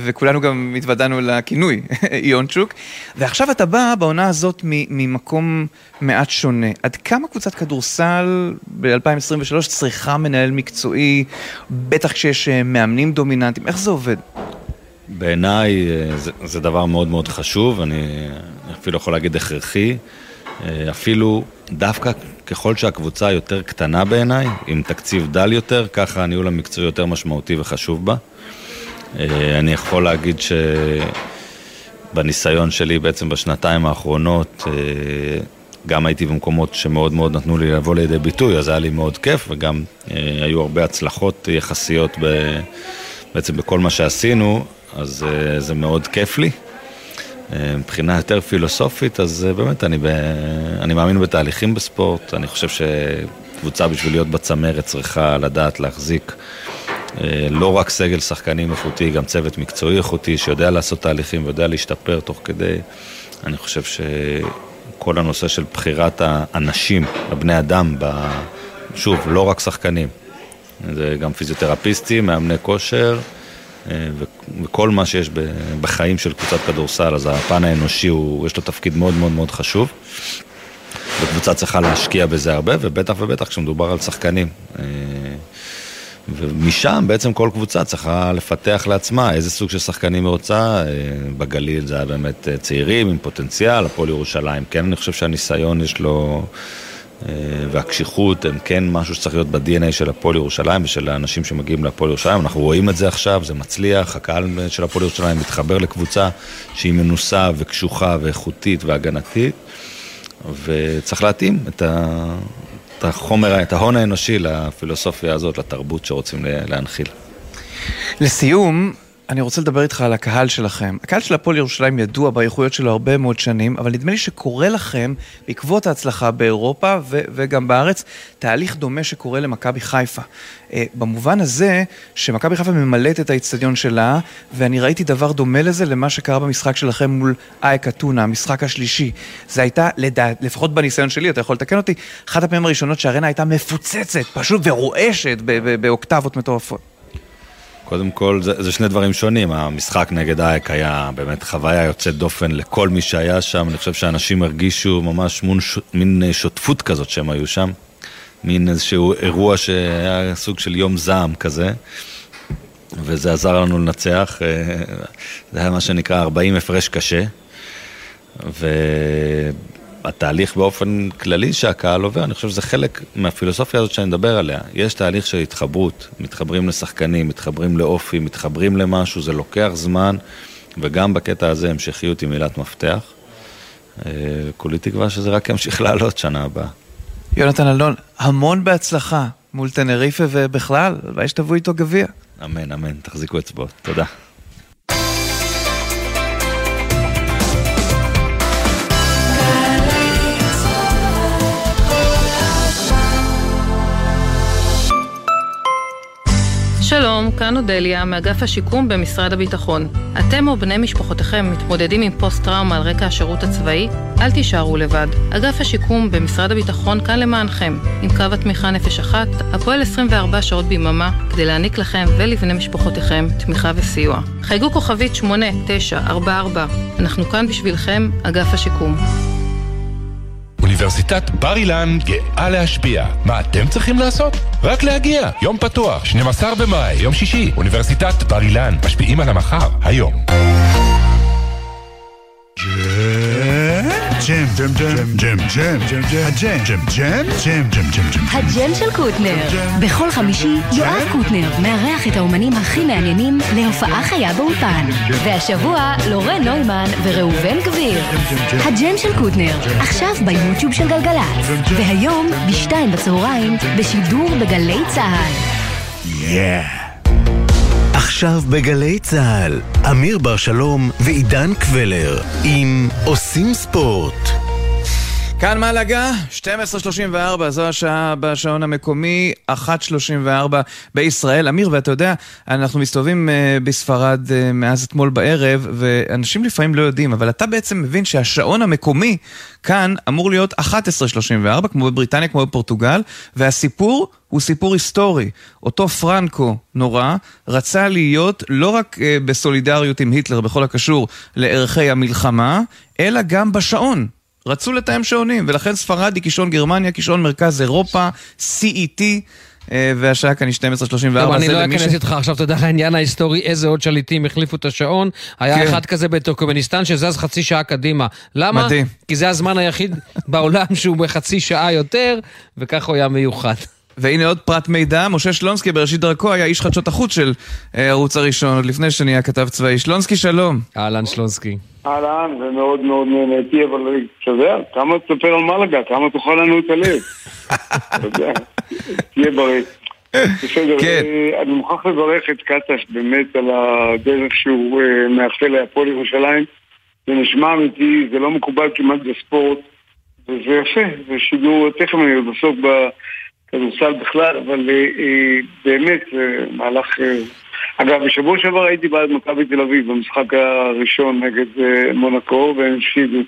וכולנו גם התוודענו לכינוי איונצ'וק ועכשיו אתה בא בעונה הזאת ממקום מעט שונה. עד כמה קבוצת כדורסל ב-2023 צריכה מנהל מקצועי, בטח כשיש אה, מאמנים דומיננטיים, איך זה עובד? בעיניי זה, זה דבר מאוד מאוד חשוב, אני אפילו יכול להגיד הכרחי, אה, אפילו דווקא ככל שהקבוצה יותר קטנה בעיניי, עם תקציב דל יותר, ככה הניהול המקצועי יותר משמעותי וחשוב בה. אה, אני יכול להגיד שבניסיון שלי בעצם בשנתיים האחרונות, אה, גם הייתי במקומות שמאוד מאוד נתנו לי לבוא לידי ביטוי, אז היה לי מאוד כיף, וגם היו הרבה הצלחות יחסיות בעצם בכל מה שעשינו, אז זה מאוד כיף לי. מבחינה יותר פילוסופית, אז אה, באמת אני, ב... אני מאמין בתהליכים בספורט, אני חושב שקבוצה בשביל להיות בצמרת צריכה לדעת להחזיק אה, לא רק סגל שחקנים איכותי, גם צוות מקצועי איכותי שיודע לעשות תהליכים ויודע להשתפר תוך כדי. אני חושב שכל הנושא של בחירת האנשים, הבני אדם, ב... שוב, לא רק שחקנים, זה גם פיזיותרפיסטים, מאמני כושר. אה, וכל מה שיש בחיים של קבוצת כדורסל, אז הפן האנושי, הוא, יש לו תפקיד מאוד מאוד מאוד חשוב. וקבוצה צריכה להשקיע בזה הרבה, ובטח ובטח כשמדובר על שחקנים. אה, ומשם בעצם כל קבוצה צריכה לפתח לעצמה איזה סוג של שחקנים היא רוצה. אה, בגליל זה היה באמת צעירים עם פוטנציאל, הפועל ירושלים. כן, אני חושב שהניסיון יש לו... אה, והקשיחות הם כן משהו שצריך להיות ב-DNA של הפועל ירושלים ושל האנשים שמגיעים להפועל ירושלים. אנחנו רואים את זה עכשיו, זה מצליח, הקהל של הפועל ירושלים מתחבר לקבוצה שהיא מנוסה וקשוחה ואיכותית והגנתית, וצריך להתאים את, ה... את החומר, את ההון האנושי לפילוסופיה הזאת, לתרבות שרוצים להנחיל. לסיום, אני רוצה לדבר איתך על הקהל שלכם. הקהל של הפועל ירושלים ידוע באיכויות שלו הרבה מאוד שנים, אבל נדמה לי שקורה לכם, בעקבות ההצלחה באירופה ו- וגם בארץ, תהליך דומה שקורה למכבי חיפה. Uh, במובן הזה, שמכבי חיפה ממלאת את האיצטדיון שלה, ואני ראיתי דבר דומה לזה למה שקרה במשחק שלכם מול אייק אתונה, המשחק השלישי. זה הייתה, לדעת, לפחות בניסיון שלי, אתה יכול לתקן אותי, אחת הפעמים הראשונות שהארנה הייתה מפוצצת, פשוט ורועשת באוקטבות מטורפות. קודם כל, זה, זה שני דברים שונים. המשחק נגד אייק היה באמת חוויה יוצאת דופן לכל מי שהיה שם. אני חושב שאנשים הרגישו ממש מון, ש, מין שותפות כזאת שהם היו שם. מין איזשהו אירוע שהיה סוג של יום זעם כזה. וזה עזר לנו לנצח. אה, זה היה מה שנקרא 40 הפרש קשה. ו... התהליך באופן כללי שהקהל עובר, אני חושב שזה חלק מהפילוסופיה הזאת שאני מדבר עליה. יש תהליך של התחברות, מתחברים לשחקנים, מתחברים לאופי, מתחברים למשהו, זה לוקח זמן, וגם בקטע הזה המשכיות היא מילת מפתח. אה, כולי תקווה שזה רק ימשיך לעלות שנה הבאה. יונתן אלון, המון בהצלחה מול טנריפה ובכלל, הלוואי שתבוא איתו גביע. אמן, אמן, תחזיקו אצבעות. תודה. שלום, כאן אודליה, מאגף השיקום במשרד הביטחון. אתם או בני משפחותיכם מתמודדים עם פוסט-טראומה על רקע השירות הצבאי? אל תישארו לבד. אגף השיקום במשרד הביטחון כאן למענכם, עם קו התמיכה נפש אחת, הפועל 24 שעות ביממה, כדי להעניק לכם ולבני משפחותיכם תמיכה וסיוע. חייגו כוכבית 8944, אנחנו כאן בשבילכם, אגף השיקום. אוניברסיטת בר אילן גאה להשפיע. מה אתם צריכים לעשות? רק להגיע. יום פתוח, 12 במאי, יום שישי. אוניברסיטת בר אילן, משפיעים על המחר, היום. ג'ם, ג'ם, ג'ם, ג'ם, ג'ם, ג'ם, הג'ם, ג'ם, ג'ם, ג'ם, ג'ם, ג'ם, ג'ם. הג'ם של קוטנר. בכל חמישי יואב קוטנר מארח את האומנים הכי מעניינים להופעה חיה באולפן. והשבוע לורן נוימן וראובן גביר. הג'ם של קוטנר, עכשיו ביוטיוב של גלגלצ. והיום, בשתיים בצהריים, בשידור בגלי צה"ל. Yeah. עכשיו בגלי צה"ל, אמיר בר שלום ועידן קבלר עם עושים ספורט. כאן מלאגה, 12.34, זו השעה בשעון המקומי, 1.34 בישראל. אמיר, ואתה יודע, אנחנו מסתובבים uh, בספרד uh, מאז אתמול בערב, ואנשים לפעמים לא יודעים, אבל אתה בעצם מבין שהשעון המקומי כאן אמור להיות 11.34, כמו בבריטניה, כמו בפורטוגל, והסיפור הוא סיפור היסטורי. אותו פרנקו נורא רצה להיות לא רק uh, בסולידריות עם היטלר בכל הקשור לערכי המלחמה, אלא גם בשעון. רצו לתאם שעונים, ולכן ספרד היא קישון גרמניה, קישון מרכז אירופה, CET, אה, והשעה כאן היא 12.34. טוב, אני לא אכנס איתך עכשיו, אתה יודע, העניין ההיסטורי, איזה עוד שליטים החליפו את השעון. היה כן. אחד כזה בטורקמניסטן שזז חצי שעה קדימה. למה? מדהים. כי זה הזמן היחיד בעולם שהוא בחצי שעה יותר, וככה הוא היה מיוחד. והנה עוד פרט מידע, משה שלונסקי בראשית דרכו היה איש חדשות החוץ של אה, הערוץ הראשון, עוד לפני שנהיה כתב צבאי. שלונסקי, שלום. אהלן שלונסקי. אהלן, ומאוד מאוד נהניתי, אבל אתה יודע, כמה תספר על מלאגה, כמה תאכל לנו את הלב. אתה יודע, תהיה בריא. בסדר, אה, אני מוכרח לברך את קטש באמת על הדרך שהוא אה, מאחל להפועל ירושלים. זה נשמע אמיתי, זה לא מקובל כמעט בספורט, וזה יפה, זה שידור, תכף אני בסוף בכדורסל בכלל, אבל אה, אה, באמת, זה מהלך... אה, אגב, בשבוע שעבר הייתי בעד מכבי תל אביב במשחק הראשון נגד מונקו, והם הפסידו.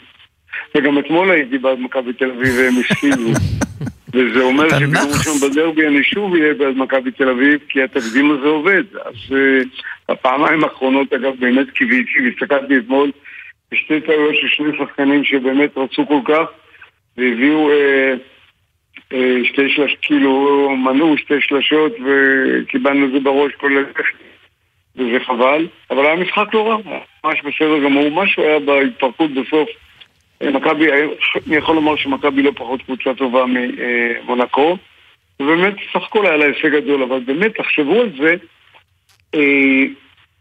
וגם אתמול הייתי בעד מכבי תל אביב והם הפסידו. וזה אומר שביום ראשון בדרבי אני שוב אהיה בעד מכבי תל אביב, כי התקדים הזה עובד. אז הפעמיים האחרונות, אגב, באמת קיוויתי, והסתכלתי אתמול בשתי טעויות של שני שחקנים שבאמת רצו כל כך, והביאו שתי שלוש, כאילו, מנעו שתי שלשות, וקיבלנו את זה בראש כל הדרך. וזה חבל, אבל היה משחק לא רע, ממש בסדר גמור, משהו היה בהתפרקות בסוף. מכבי, אני יכול לומר שמכבי לא פחות קבוצה טובה ממונקו, ובאמת סך הכל היה לה הישג גדול, אבל באמת תחשבו על זה, אה,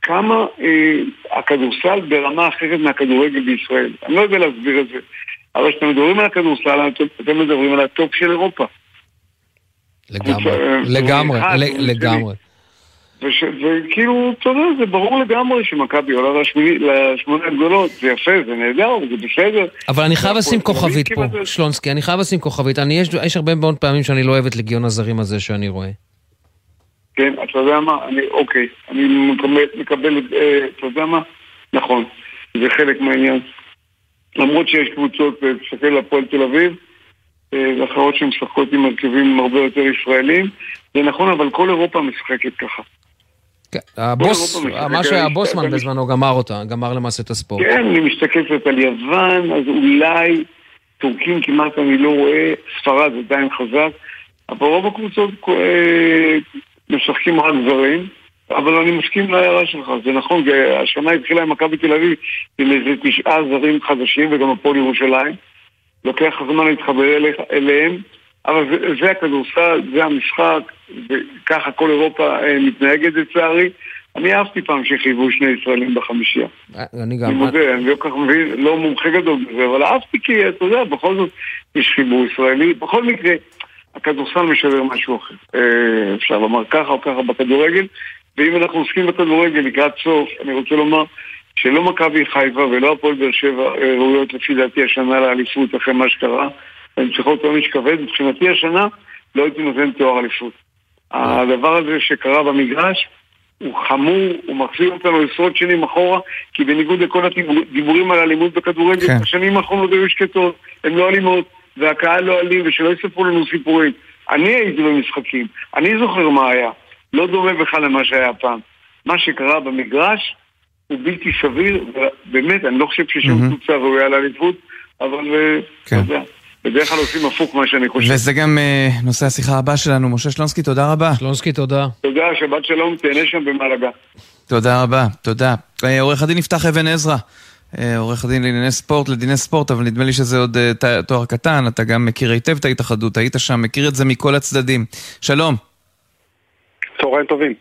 כמה אה, הכדורסל ברמה אחרת מהכדורגל בישראל. אני לא יודע להסביר את זה, אבל כשאתם מדברים על הכדורסל, אתם מדברים על ה top של אירופה. לגמרי, לגמרי, לגמרי. וכאילו, אתה יודע, זה ברור לגמרי שמכבי עולה לשמונה הגדולות, זה יפה, זה נהדר, זה בסדר. אבל אני חייב לשים כוכבית פה, שלונסקי, אני חייב לשים כוכבית. יש הרבה מאוד פעמים שאני לא אוהב את לגיון הזרים הזה שאני רואה. כן, אתה יודע מה, אני, אוקיי, אני מקבל, מקבל אה, אתה יודע מה, נכון, זה חלק מהעניין. למרות שיש קבוצות, תסתכל על הפועל תל אביב, ואחרות שמשחקות עם הרכבים הרבה יותר ישראלים, זה נכון, אבל כל אירופה משחקת ככה. כן, הבוס, מה שהיה בוסמן בזמנו גמר אותה, גמר למעשה את הספורט. כן, אני מסתכלת על יוון, אז אולי טורקים כמעט אני לא רואה, ספרד עדיין חזק, אבל רוב הקבוצות משחקים רק זרים, אבל אני מסכים להערה שלך, זה נכון, השנה התחילה עם מכבי תל אביב עם איזה תשעה זרים חדשים וגם הפועל ירושלים, לוקח זמן להתחבר אליהם, אבל זה, זה הכדורסל, זה המשחק, וככה כל אירופה אה, מתנהגת לצערי. אני אהבתי פעם שחייבו שני ישראלים בחמישייה. אני גם... אני מודה, אני לא כל כך מבין, לא מומחה גדול בזה, אבל אהבתי כי, אתה יודע, בכל זאת יש חיבור ישראלי. בכל מקרה, הכדורסל משדר משהו אחר. אה, אפשר לומר ככה או ככה בכדורגל, ואם אנחנו עוסקים בכדורגל לקראת סוף, אני רוצה לומר שלא מכבי חיפה ולא הפועל באר שבע אה, ראויות לפי דעתי השנה לאליפות אחרי מה שקרה. הן צריכות עונש כבד. מבחינתי השנה לא הייתי נותן תואר אליפות. הדבר הזה שקרה במגרש הוא חמור, הוא מחזיר אותנו עשרות שנים אחורה, כי בניגוד לכל הדיבורים על אלימות בכדורגל, כן. השנים האחרונות היו שקטות, הן לא אלימות, והקהל לא אלים, ושלא יספרו לנו סיפורים. אני הייתי במשחקים, אני זוכר מה היה. לא דומה בכלל למה שהיה פעם. מה שקרה במגרש הוא בלתי סביר, ובאמת, אני לא חושב ששום קבוצה ראויה לאליפות, אבל כן. אתה יודע. בדרך כלל עושים הפוך מה שאני חושב. וזה גם uh, נושא השיחה הבא שלנו. משה שלונסקי, תודה רבה. שלונסקי, תודה. תודה, שבת שלום, תהנה שם במלאגה. תודה רבה, תודה. Uh, עורך הדין יפתח אבן עזרא, עורך הדין לענייני ספורט, לדיני ספורט, אבל נדמה לי שזה עוד תואר קטן, אתה גם מכיר היטב את ההתאחדות, היית שם, מכיר את זה מכל הצדדים. שלום. צהריים טובים.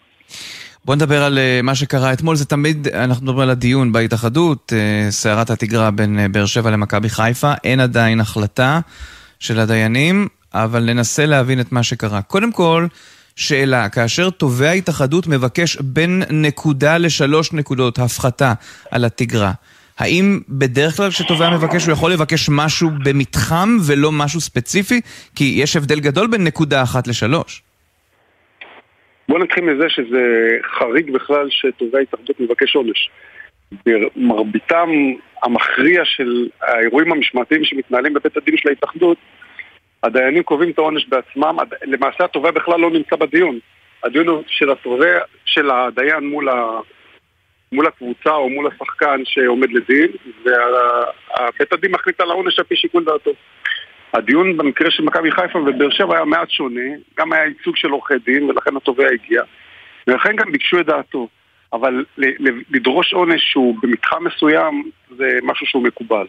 בוא נדבר על uh, מה שקרה אתמול, זה תמיד, אנחנו מדברים על הדיון בהתאחדות, uh, סערת התגרה בין uh, באר שבע למכבי חיפה, אין עדיין החלטה של הדיינים, אבל ננסה להבין את מה שקרה. קודם כל, שאלה, כאשר תובע ההתאחדות מבקש בין נקודה לשלוש נקודות הפחתה על התגרה, האם בדרך כלל כשתובע מבקש הוא יכול לבקש משהו במתחם ולא משהו ספציפי? כי יש הבדל גדול בין נקודה אחת לשלוש. בוא נתחיל מזה שזה חריג בכלל שתובע התאחדות מבקש עונש. במרביתם המכריע של האירועים המשמעתיים שמתנהלים בבית הדין של ההתאחדות, הדיינים קובעים את העונש בעצמם, למעשה התובע בכלל לא נמצא בדיון. הדיון הוא של התובע, של הדיין מול, ה, מול הקבוצה או מול השחקן שעומד לדין, ובית הדין מחליט על העונש על פי שיקול דעתו. הדיון במקרה של מכבי חיפה ובאר שבע היה מעט שונה, גם היה ייצוג של עורכי דין ולכן התובע הגיע, ולכן גם ביקשו את דעתו. אבל לדרוש עונש שהוא במתחם מסוים זה משהו שהוא מקובל.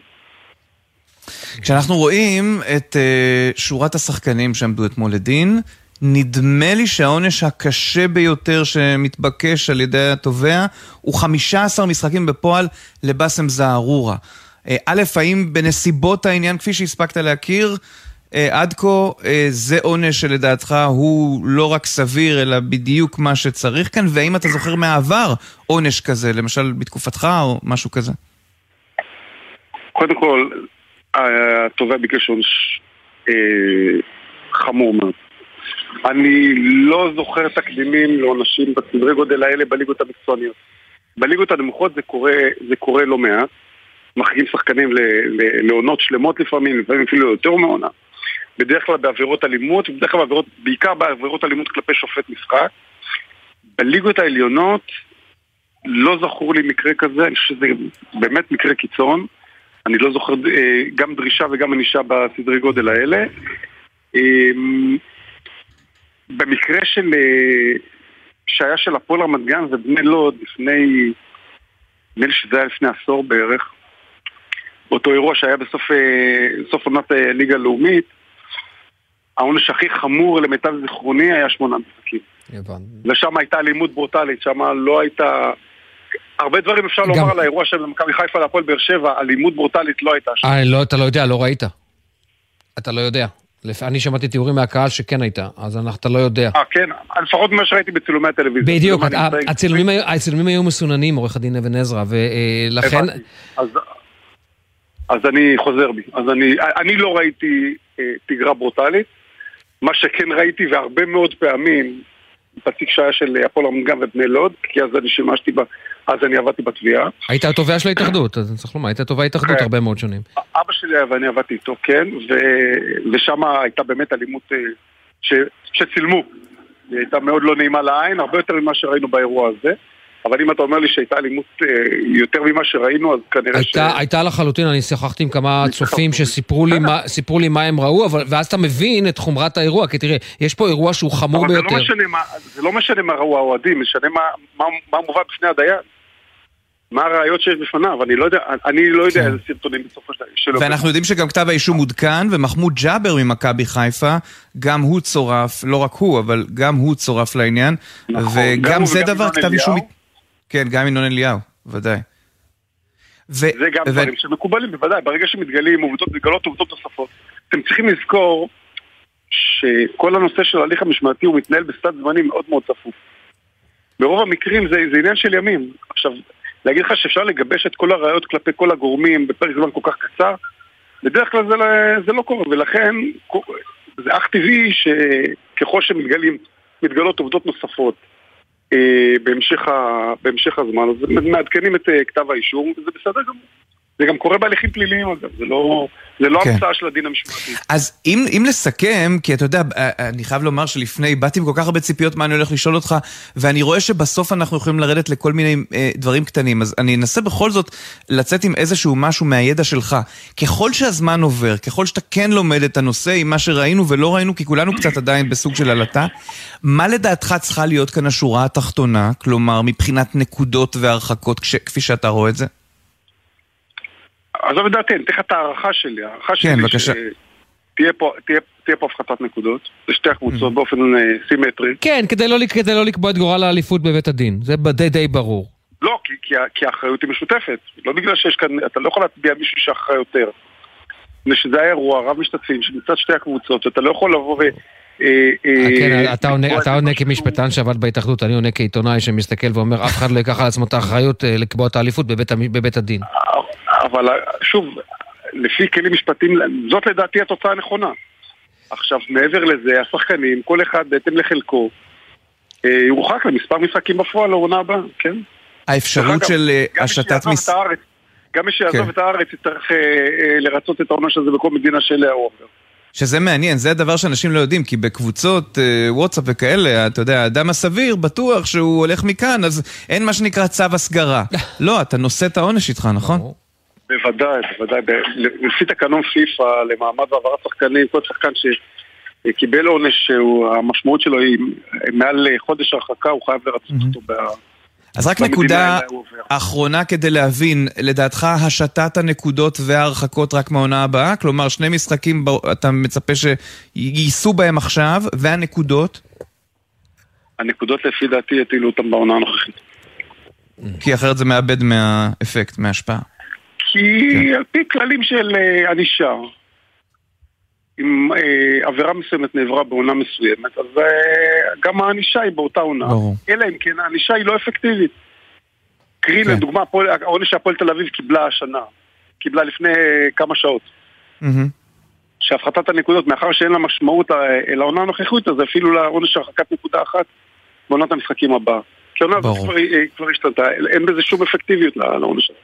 כשאנחנו רואים את uh, שורת השחקנים שעמדו אתמול לדין, נדמה לי שהעונש הקשה ביותר שמתבקש על ידי התובע הוא 15 משחקים בפועל לבאסם זערורה. אה, א', האם בנסיבות העניין, כפי שהספקת להכיר, אה, עד כה זה עונש שלדעתך הוא לא רק סביר, אלא בדיוק מה שצריך כאן? והאם אתה זוכר מהעבר עונש כזה, למשל בתקופתך או משהו כזה? קודם כל, התובע ביקש עונש אה, חמור מאוד. אני לא זוכר תקדימים לעונשים בסדרי גודל האלה בליגות המקצועניות. בליגות הנמוכות זה קורה, זה קורה לא מעט. מחריגים שחקנים לעונות שלמות לפעמים, לפעמים אפילו יותר מעונה. בדרך כלל בעבירות אלימות, ובדרך כלל בעבירות, בעיקר בעבירות אלימות כלפי שופט משחק. בליגות העליונות לא זכור לי מקרה כזה, אני חושב שזה באמת מקרה קיצון. אני לא זוכר אה, גם דרישה וגם ענישה בסדרי גודל האלה. אמ, במקרה של... אה, שהיה של הפועל רמת גן ובני לוד לפני... נדמה לי שזה היה לפני עשור בערך. באותו אירוע שהיה בסוף אה, עונת ליגה לאומית, העונש הכי חמור למיטב זיכרוני היה שמונה משחקים. ושם הייתה אלימות ברוטלית, שם לא הייתה... הרבה דברים אפשר לומר על האירוע של מכבי חיפה להפועל באר שבע, אלימות ברוטלית לא הייתה שם. אה, לא, אתה לא יודע, לא ראית. אתה לא יודע. אני שמעתי תיאורים מהקהל שכן הייתה, אז אתה לא יודע. אה, כן, לפחות ממה שראיתי בצילומי הטלוויזיה. בדיוק, הצילומים היו מסוננים, עורך הדין אבן עזרא, ולכן... אז אני חוזר בי. אז אני לא ראיתי אה, תגרה ברוטלית. מה שכן ראיתי, והרבה מאוד פעמים, בתיק שהיה של הפועל רמת גן ובני לוד, כי אז אני שימשתי בה, אז אני עבדתי בתביעה. היית התובע של ההתאחדות, אז צריך לומר, היית תובע התאחדות כן. הרבה מאוד שנים. אבא שלי היה ואני עבדתי איתו, כן, ו... ושם הייתה באמת אלימות אה, ש... שצילמו. היא הייתה מאוד לא נעימה לעין, הרבה יותר ממה שראינו באירוע הזה. אבל אם אתה אומר לי שהייתה אלימות אה, יותר ממה שראינו, אז כנראה הייתה, ש... הייתה לחלוטין, אני שוחחתי עם כמה צופים שסיפרו לי, מה, לי מה הם ראו, אבל, ואז אתה מבין את חומרת האירוע, כי תראה, יש פה אירוע שהוא חמור אבל ביותר. זה לא משנה מה, זה לא משנה מה ראו האוהדים, משנה מה, מה, מה מובא בפני הדיין. מה הראיות שיש בפניו, אני לא יודע, אני לא יודע כן. איזה סרטונים בסופו של דבר. ואנחנו יודעים שגם כתב האישום עודכן, ומחמוד ג'אבר ממכבי חיפה, גם הוא צורף, לא רק הוא, אבל גם הוא צורף לעניין. נכון, וגם זה דבר, כתב אישום... כן, גם ינון אליהו, ודאי. ו... זה גם ו... דברים שמקובלים, בוודאי. ברגע שמתגלים עובדות, מתגלות עובדות נוספות. אתם צריכים לזכור שכל הנושא של ההליך המשמעתי הוא מתנהל בסד זמנים מאוד מאוד צפוף. ברוב המקרים זה, זה עניין של ימים. עכשיו, להגיד לך שאפשר לגבש את כל הראיות כלפי כל הגורמים בפרק זמן כל כך קצר, בדרך כלל זה, לא, זה לא קורה, ולכן זה אך טבעי שככל שמתגלות עובדות נוספות בהמשך, ה, בהמשך הזמן, אז מעדכנים את אה, כתב האישום, וזה בסדר גמור. זה גם קורה בהליכים פליליים אגב, זה לא, זה לא כן. המצאה של הדין המשמעתי. אז אם, אם לסכם, כי אתה יודע, אה, אני חייב לומר שלפני, באתי עם כל כך הרבה ציפיות מה אני הולך לשאול אותך, ואני רואה שבסוף אנחנו יכולים לרדת לכל מיני אה, דברים קטנים, אז אני אנסה בכל זאת לצאת עם איזשהו משהו מהידע שלך. ככל שהזמן עובר, ככל שאתה כן לומד את הנושא עם מה שראינו ולא ראינו, כי כולנו קצת עדיין בסוג של עלטה, מה לדעתך צריכה להיות כאן השורה התחתונה, כלומר מבחינת נקודות והרחקות, כפי שאתה רואה את זה? עזוב את דעתי, אני אתן לך את ההערכה שלי. ההערכה כן, שלי בבקשה. שתהיה פה, תהיה, תהיה פה הפחתת נקודות, לשתי הקבוצות mm-hmm. באופן uh, סימטרי. כן, כדי לא, כדי לא לקבוע את גורל האליפות בבית הדין, זה די די ברור. לא, כי, כי, כי האחריות היא משותפת. לא בגלל שיש כאן, אתה לא יכול להצביע מישהו שאחראי יותר. מפני שזה היה אירוע רב משתתפים שמצד שתי הקבוצות, אתה לא יכול לבוא ו... אה, אה, כן, אתה עונה כמשפטן שעבד בהתאחדות, אני עונה כעיתונאי שמסתכל ואומר, אף אחד לא ייקח על עצמו את האחריות לקבוע את האליפות בבית הדין. אבל שוב, לפי כלים משפטיים, זאת לדעתי התוצאה הנכונה. עכשיו, מעבר לזה, השחקנים, כל אחד בהתאם לחלקו, אה, יורחק למספר משחקים בפועל לעונה הבאה, כן? האפשרות של אה, השתת מס... גם מי שיעזוב כן. את הארץ יצטרך אה, אה, לרצות את העונש הזה בכל מדינה שאליה הוא עובר. שזה מעניין, זה הדבר שאנשים לא יודעים, כי בקבוצות אה, וואטסאפ וכאלה, אתה יודע, האדם הסביר בטוח שהוא הולך מכאן, אז אין מה שנקרא צו הסגרה. לא, אתה נושא את העונש איתך, נכון? בוודאי, בוודאי. לפי תקנון פיפ"א למעמד והעברת שחקנים, כל שחקן שקיבל עונש שהמשמעות שלו היא מעל חודש הרחקה, הוא חייב לרצות אותו ב... אז רק נקודה. אחרונה כדי להבין, לדעתך השתת הנקודות וההרחקות רק מהעונה הבאה? כלומר, שני משחקים אתה מצפה שייסעו בהם עכשיו, והנקודות? הנקודות לפי דעתי יטילו אותם בעונה הנוכחית. כי אחרת זה מאבד מהאפקט, מההשפעה. כי על פי כללים של אה, ענישה, אם אה, עבירה מסוימת נעברה בעונה מסוימת, אז אה, גם הענישה היא באותה עונה. ברור. אלא אם כן הענישה היא לא אפקטיבית. קרי, לדוגמה, הפועל- העונש שהפועל תל אביב קיבלה השנה, קיבלה לפני אה, כמה שעות. מהמם. שהפחתת הנקודות, מאחר שאין לה משמעות אה, לעונה הנוכחית, אז אפילו לעונש של הרחקת נקודה אחת בעונת המשחקים הבאה. כי העונה הזאת. כבר, אה, כבר השתנתה, אין בזה שום אפקטיביות לעונש הזה.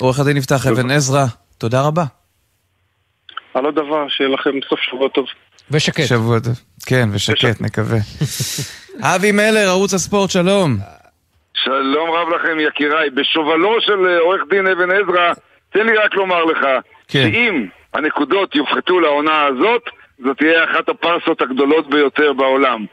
עורך הדין יפתח אבן עזרא, תודה רבה. על עוד דבר, שיהיה לכם סוף שבוע טוב. ושקט. שבוע טוב. כן, ושקט, נקווה. אבי מלר, ערוץ הספורט, שלום. שלום רב לכם יקיריי. בשובלו של אה, עורך דין אבן עזרא, תן לי רק לומר לך, כן. שאם הנקודות יופחתו לעונה הזאת, זאת תהיה אחת הפרסות הגדולות ביותר בעולם.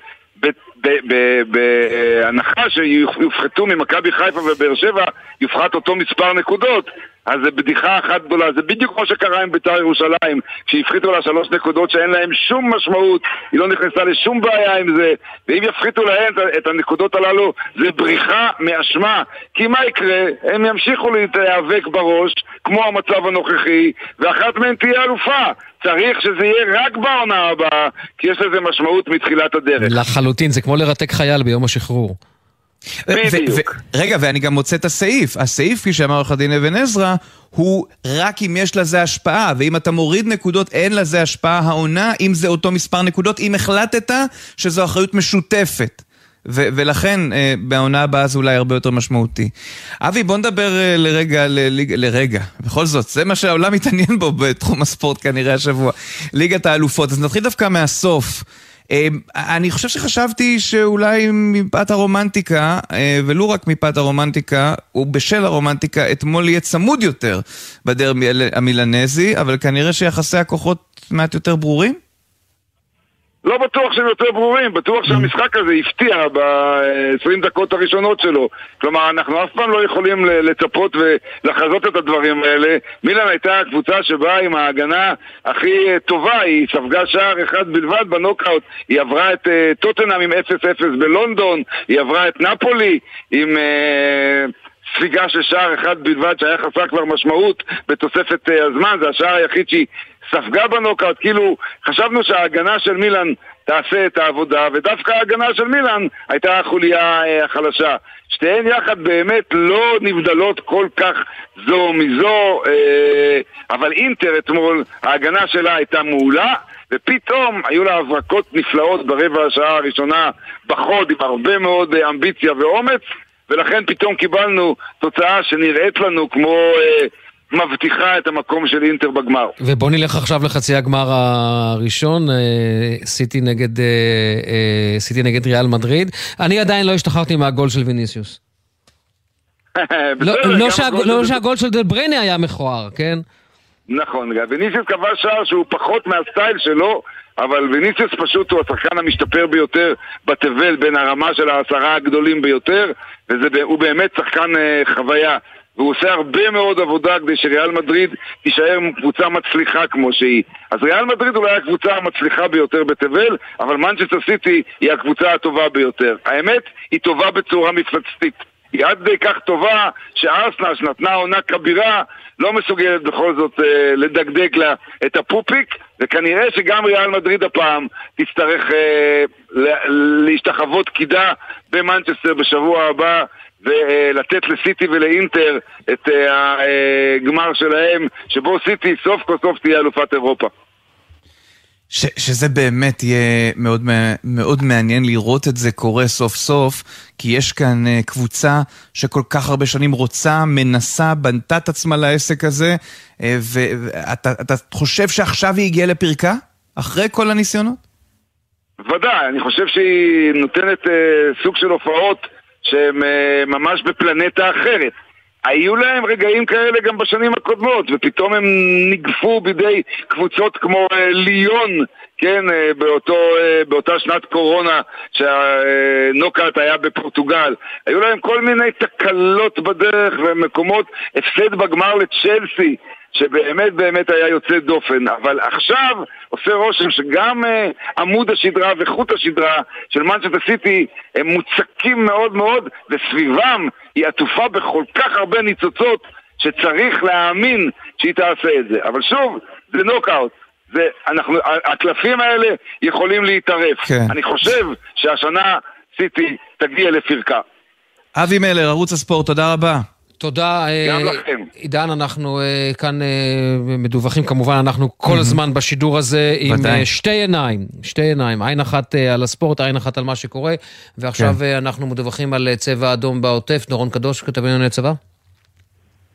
בהנחה שיופחתו ממכבי חיפה ובאר שבע, יופחת אותו מספר נקודות, אז זה בדיחה אחת גדולה. זה בדיוק כמו שקרה עם בית"ר ירושלים, שהפחיתו לה שלוש נקודות שאין להן שום משמעות, היא לא נכנסה לשום בעיה עם זה, ואם יפחיתו להן את הנקודות הללו, זה בריחה מאשמה. כי מה יקרה? הם ימשיכו להיאבק בראש, כמו המצב הנוכחי, ואחת מהן תהיה אלופה. צריך שזה יהיה רק בעונה הבאה, כי יש לזה משמעות מתחילת הדרך. לחלוטין, זה כמו לרתק חייל ביום השחרור. בדיוק. רגע, ואני גם מוצא את הסעיף. הסעיף, כפי שאמר עורך הדין אבן עזרא, הוא רק אם יש לזה השפעה, ואם אתה מוריד נקודות, אין לזה השפעה העונה, אם זה אותו מספר נקודות, אם החלטת שזו אחריות משותפת. ו- ולכן אה, בעונה הבאה זה אולי הרבה יותר משמעותי. אבי, בוא נדבר אה, לרגע, לליג... לרגע, בכל זאת, זה מה שהעולם מתעניין בו בתחום הספורט כנראה השבוע. ליגת האלופות. אז נתחיל דווקא מהסוף. אה, אני חושב שחשבתי שאולי מפאת הרומנטיקה, אה, ולו רק מפאת הרומנטיקה, ובשל הרומנטיקה, אתמול יהיה צמוד יותר בדרבי המילנזי, אבל כנראה שיחסי הכוחות מעט יותר ברורים? לא בטוח שהם יותר ברורים, בטוח שהמשחק הזה הפתיע ב-20 דקות הראשונות שלו. כלומר, אנחנו אף פעם לא יכולים לצפות ולחזות את הדברים האלה. מילאן הייתה הקבוצה שבאה עם ההגנה הכי אה, טובה, היא ספגה שער אחד בלבד בנוקאוט. היא עברה את אה, טוטנאם עם 0-0 בלונדון, היא עברה את נפולי עם... אה, ספיגה של שער אחד בלבד שהיה חסר כבר משמעות בתוספת הזמן, זה השער היחיד שהיא ספגה בנוקאוט, כאילו חשבנו שההגנה של מילאן תעשה את העבודה, ודווקא ההגנה של מילאן הייתה החוליה אה, החלשה. שתיהן יחד באמת לא נבדלות כל כך זו מזו, אה, אבל אינטר אתמול, ההגנה שלה הייתה מעולה, ופתאום היו לה הברקות נפלאות ברבע השעה הראשונה בחוד עם הרבה מאוד אה, אמביציה ואומץ, ולכן פתאום קיבלנו תוצאה שנראית לנו כמו אה, מבטיחה את המקום של אינטר בגמר. ובוא נלך עכשיו לחצי הגמר הראשון, אה, סיטי נגד, אה, אה, סיטי נגד ריאל מדריד. אני עדיין לא השתחררתי מהגול של ויניסיוס. לא, לא, שהגול, לא של- שהגול של דל בריינה היה מכוער, כן? נכון, וניסיוס כבש שער שהוא פחות מהסטייל שלו, אבל ויניסיוס פשוט הוא השחקן המשתפר ביותר בתבל בין הרמה של העשרה הגדולים ביותר, והוא באמת שחקן אה, חוויה. והוא עושה הרבה מאוד עבודה כדי שריאל מדריד תישאר קבוצה מצליחה כמו שהיא. אז ריאל מדריד אולי הקבוצה המצליחה ביותר בתבל, אבל מנצ'סטר סיטי היא הקבוצה הטובה ביותר. האמת, היא טובה בצורה מפלצתית. היא עד כדי כך טובה שארסנל שנתנה עונה כבירה לא מסוגלת בכל זאת אה, לדגדג לה את הפופיק וכנראה שגם ריאל מדריד הפעם תצטרך אה, להשתחוות קידה במנצ'סטר בשבוע הבא ולתת לסיטי ולאינטר את אה, הגמר שלהם, שבו סיטי סוף כל סוף תהיה אלופת אירופה. ש, שזה באמת יהיה מאוד, מאוד מעניין לראות את זה קורה סוף סוף, כי יש כאן uh, קבוצה שכל כך הרבה שנים רוצה, מנסה, בנתה את עצמה לעסק הזה, uh, ואתה חושב שעכשיו היא הגיעה לפרקה? אחרי כל הניסיונות? ודאי, אני חושב שהיא נותנת uh, סוג של הופעות שהן uh, ממש בפלנטה אחרת. היו להם רגעים כאלה גם בשנים הקודמות, ופתאום הם נגפו בידי קבוצות כמו uh, ליון, כן, uh, באותו, באותה שנת קורונה שהנוקאט היה בפורטוגל. היו להם כל מיני תקלות בדרך ומקומות, הפסד בגמר לצ'לסי. שבאמת באמת היה יוצא דופן, אבל עכשיו עושה רושם שגם uh, עמוד השדרה וחוט השדרה של מנצ'סטר סיטי הם מוצקים מאוד מאוד, וסביבם היא עטופה בכל כך הרבה ניצוצות שצריך להאמין שהיא תעשה את זה. אבל שוב, זה נוקאוט. זה, אנחנו, הקלפים האלה יכולים להתערף. כן. אני חושב שהשנה סיטי תגיע לפרקה. אבי מלר, ערוץ הספורט, תודה רבה. תודה. אה, גם לכם. עידן, אנחנו אה, כאן אה, מדווחים, כמובן, אנחנו כל הזמן בשידור הזה עם שתי עיניים, שתי עיניים, עין אחת על הספורט, עין אחת על מה שקורה, ועכשיו כן. אנחנו מדווחים על צבע אדום בעוטף. דורון קדוש, כתב ענייני צבא?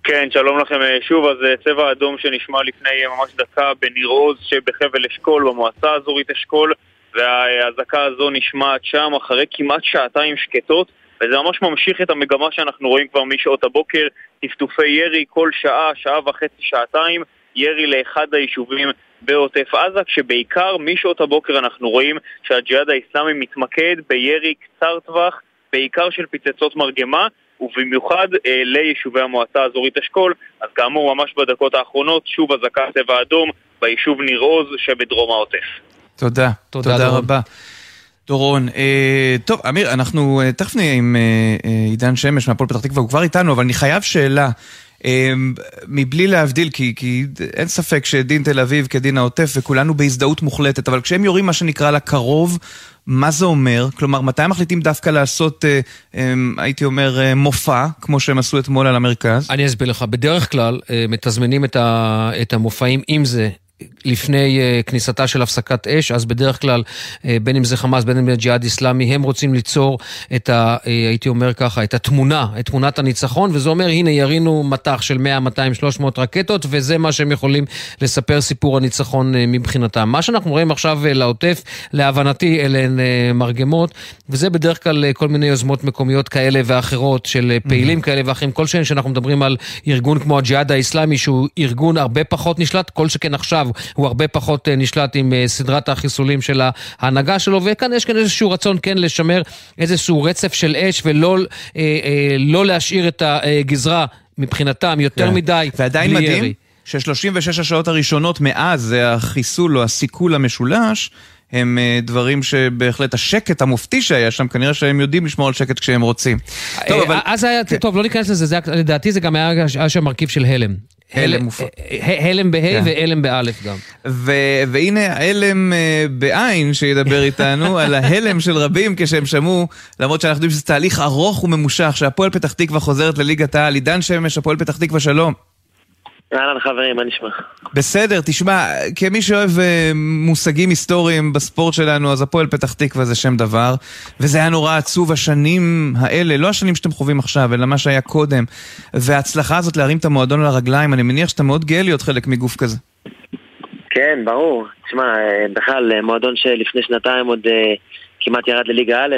כן, שלום לכם שוב. אז צבע אדום שנשמע לפני ממש דקה בניר עוז שבחבל אשכול, במועצה האזורית אשכול, והאזעקה הזו נשמעת שם אחרי כמעט שעתיים שקטות. וזה ממש ממשיך את המגמה שאנחנו רואים כבר משעות הבוקר, טפטופי ירי כל שעה, שעה וחצי, שעתיים, ירי לאחד היישובים בעוטף עזה, כשבעיקר משעות הבוקר אנחנו רואים שהג'יהאד האיסלאמי מתמקד בירי קצר טווח, בעיקר של פצצות מרגמה, ובמיוחד אה, ליישובי המועצה האזורית אשכול. אז כאמור, ממש בדקות האחרונות, שוב אזעקת צבע אדום ביישוב ניר עוז שבדרום העוטף. תודה, תודה, תודה רבה. דורון. אה, טוב, אמיר, אנחנו אה, תכף נהיה עם אה, אה, עידן שמש מהפועל פתח תקווה, הוא כבר איתנו, אבל אני חייב שאלה. אה, מבלי להבדיל, כי, כי אין ספק שדין תל אביב כדין העוטף וכולנו בהזדהות מוחלטת, אבל כשהם יורים מה שנקרא לקרוב, מה זה אומר? כלומר, מתי מחליטים דווקא לעשות, אה, אה, הייתי אומר, אה, מופע, כמו שהם עשו אתמול על המרכז? אני אסביר לך. בדרך כלל אה, מתזמנים את, ה, את המופעים, אם זה לפני uh, כניסתה של הפסקת אש, אז בדרך כלל, uh, בין אם זה חמאס, בין אם זה ג'יהאד איסלאמי, הם רוצים ליצור את ה... Uh, הייתי אומר ככה, את התמונה, את תמונת הניצחון, וזה אומר, הנה, ירינו מטח של 100, 200, 300 רקטות, וזה מה שהם יכולים לספר סיפור הניצחון uh, מבחינתם. מה שאנחנו רואים עכשיו uh, לעוטף, להבנתי, אלה הן uh, מרגמות, וזה בדרך כלל uh, כל מיני יוזמות מקומיות כאלה ואחרות, של uh, פעילים mm-hmm. כאלה ואחרים, כל שאנחנו מדברים על ארגון כמו הג'יהאד האיסלאמי, שהוא ארגון הרבה פחות נשלט, כל שכן עכשיו הוא הרבה פחות אה, נשלט עם אה, סדרת החיסולים של ההנהגה שלו, וכאן יש כאן איזשהו רצון כן לשמר איזשהו רצף של אש ולא אה, לא להשאיר את הגזרה מבחינתם יותר כן. מדי ועדיין מדהים ש-36 השעות הראשונות מאז החיסול או הסיכול המשולש, הם דברים שבהחלט השקט המופתי שהיה שם, כנראה שהם יודעים לשמור על שקט כשהם רוצים. טוב, אבל... אז היה, כן. טוב, לא ניכנס לזה, לדעתי זה גם היה שם מרכיב של הלם. הלם מופע. הלם בה' כן. והלם באלף גם. והנה ההלם אה, בעין שידבר איתנו, על ההלם של רבים כשהם שמעו, למרות שאנחנו יודעים שזה תהליך ארוך וממושך, שהפועל פתח תקווה חוזרת לליגת העל. עידן שמש, הפועל פתח תקווה, שלום. אהלן חברים, מה נשמע? בסדר, תשמע, כמי שאוהב uh, מושגים היסטוריים בספורט שלנו, אז הפועל פתח תקווה זה שם דבר, וזה היה נורא עצוב השנים האלה, לא השנים שאתם חווים עכשיו, אלא מה שהיה קודם. וההצלחה הזאת להרים את המועדון על הרגליים, אני מניח שאתה מאוד גאה להיות חלק מגוף כזה. כן, ברור. תשמע, אה, בכלל, אה, מועדון שלפני שנתיים עוד uh, כמעט ירד לליגה א',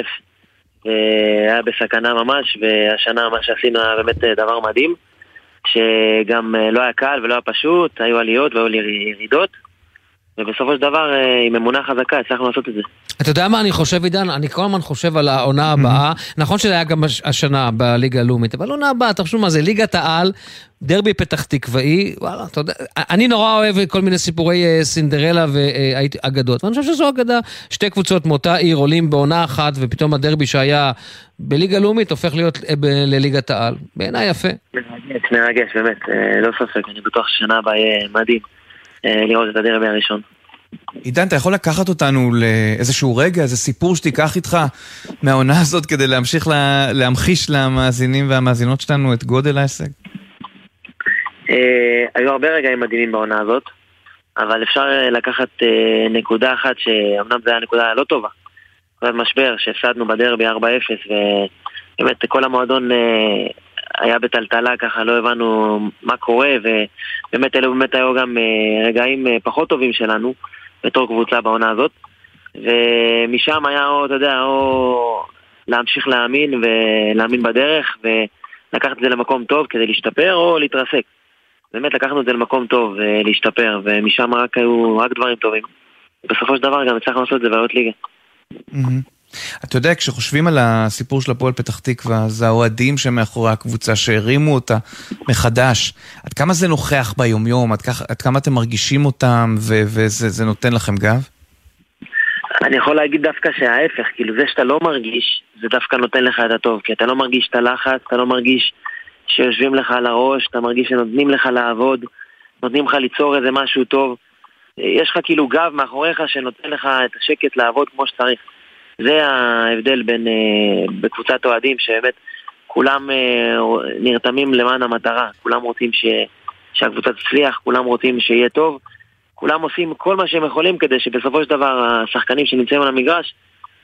היה בסכנה ממש, והשנה מה שעשינו היה באמת דבר מדהים. שגם אה, לא היה קל ולא היה פשוט, היו עליות והיו ירידות, ובסופו של דבר, אה, עם אמונה חזקה, הצלחנו לעשות את זה. אתה יודע מה אני חושב, עידן? אני כל הזמן חושב על העונה הבאה. נכון שזה היה גם השנה בליגה הלאומית, אבל עונה הבאה, תחשבו מה זה, ליגת העל, דרבי פתח תקוואי, וואלה, אתה יודע, אני נורא אוהב כל מיני סיפורי אה, סינדרלה ואגדות, ואני חושב שזו אגדה, שתי קבוצות מאותה עיר עולים בעונה אחת, ופתאום הדרבי שהיה בליגה לאומית הופך להיות לליגת העל. בעיניי יפה. מרגש, מרגש, באמת, לא ספק, אני בטוח ששנה הבאה יהיה מדהים. לראות את הדרבי הראשון. עידן, אתה יכול לקחת אותנו לאיזשהו רגע, איזה סיפור שתיקח איתך מהעונה הזאת כדי להמשיך לה, להמחיש למאזינים והמאזינות שלנו את גודל ההישג? אה, היו הרבה רגעים מדהימים בעונה הזאת, אבל אפשר אה, לקחת אה, נקודה אחת שאומנם זו הייתה נקודה לא טובה. משבר, שהפסדנו בדרבי 4-0, ובאמת כל המועדון אה, היה בטלטלה, ככה לא הבנו מה קורה, ובאמת אלו באמת היו גם אה, רגעים אה, פחות טובים שלנו בתור קבוצה בעונה הזאת. ומשם היה, או, אתה יודע, או להמשיך להאמין ולהאמין בדרך ולקחת את זה למקום טוב כדי להשתפר או להתרסק. באמת לקחנו את זה למקום טוב ולהשתפר, ומשם רק היו רק דברים טובים. בסופו של דבר גם הצלחנו לעשות את זה בעיות ליגה. אתה יודע, כשחושבים על הסיפור של הפועל פתח תקווה, זה האוהדים שמאחורי הקבוצה שהרימו אותה מחדש. עד כמה זה נוכח ביומיום? עד, כך, עד כמה אתם מרגישים אותם ו- וזה נותן לכם גב? אני יכול להגיד דווקא שההפך, כאילו זה שאתה לא מרגיש, זה דווקא נותן לך את הטוב, כי אתה לא מרגיש את הלחץ, אתה לא מרגיש שיושבים לך על הראש, אתה מרגיש שנותנים לך לעבוד, נותנים לך ליצור איזה משהו טוב. יש לך כאילו גב מאחוריך שנותן לך את השקט לעבוד כמו שצריך. זה ההבדל בין, uh, בקבוצת אוהדים, שבאמת כולם uh, נרתמים למען המטרה, כולם רוצים ש, שהקבוצה תצליח, כולם רוצים שיהיה טוב, כולם עושים כל מה שהם יכולים כדי שבסופו של דבר השחקנים שנמצאים על המגרש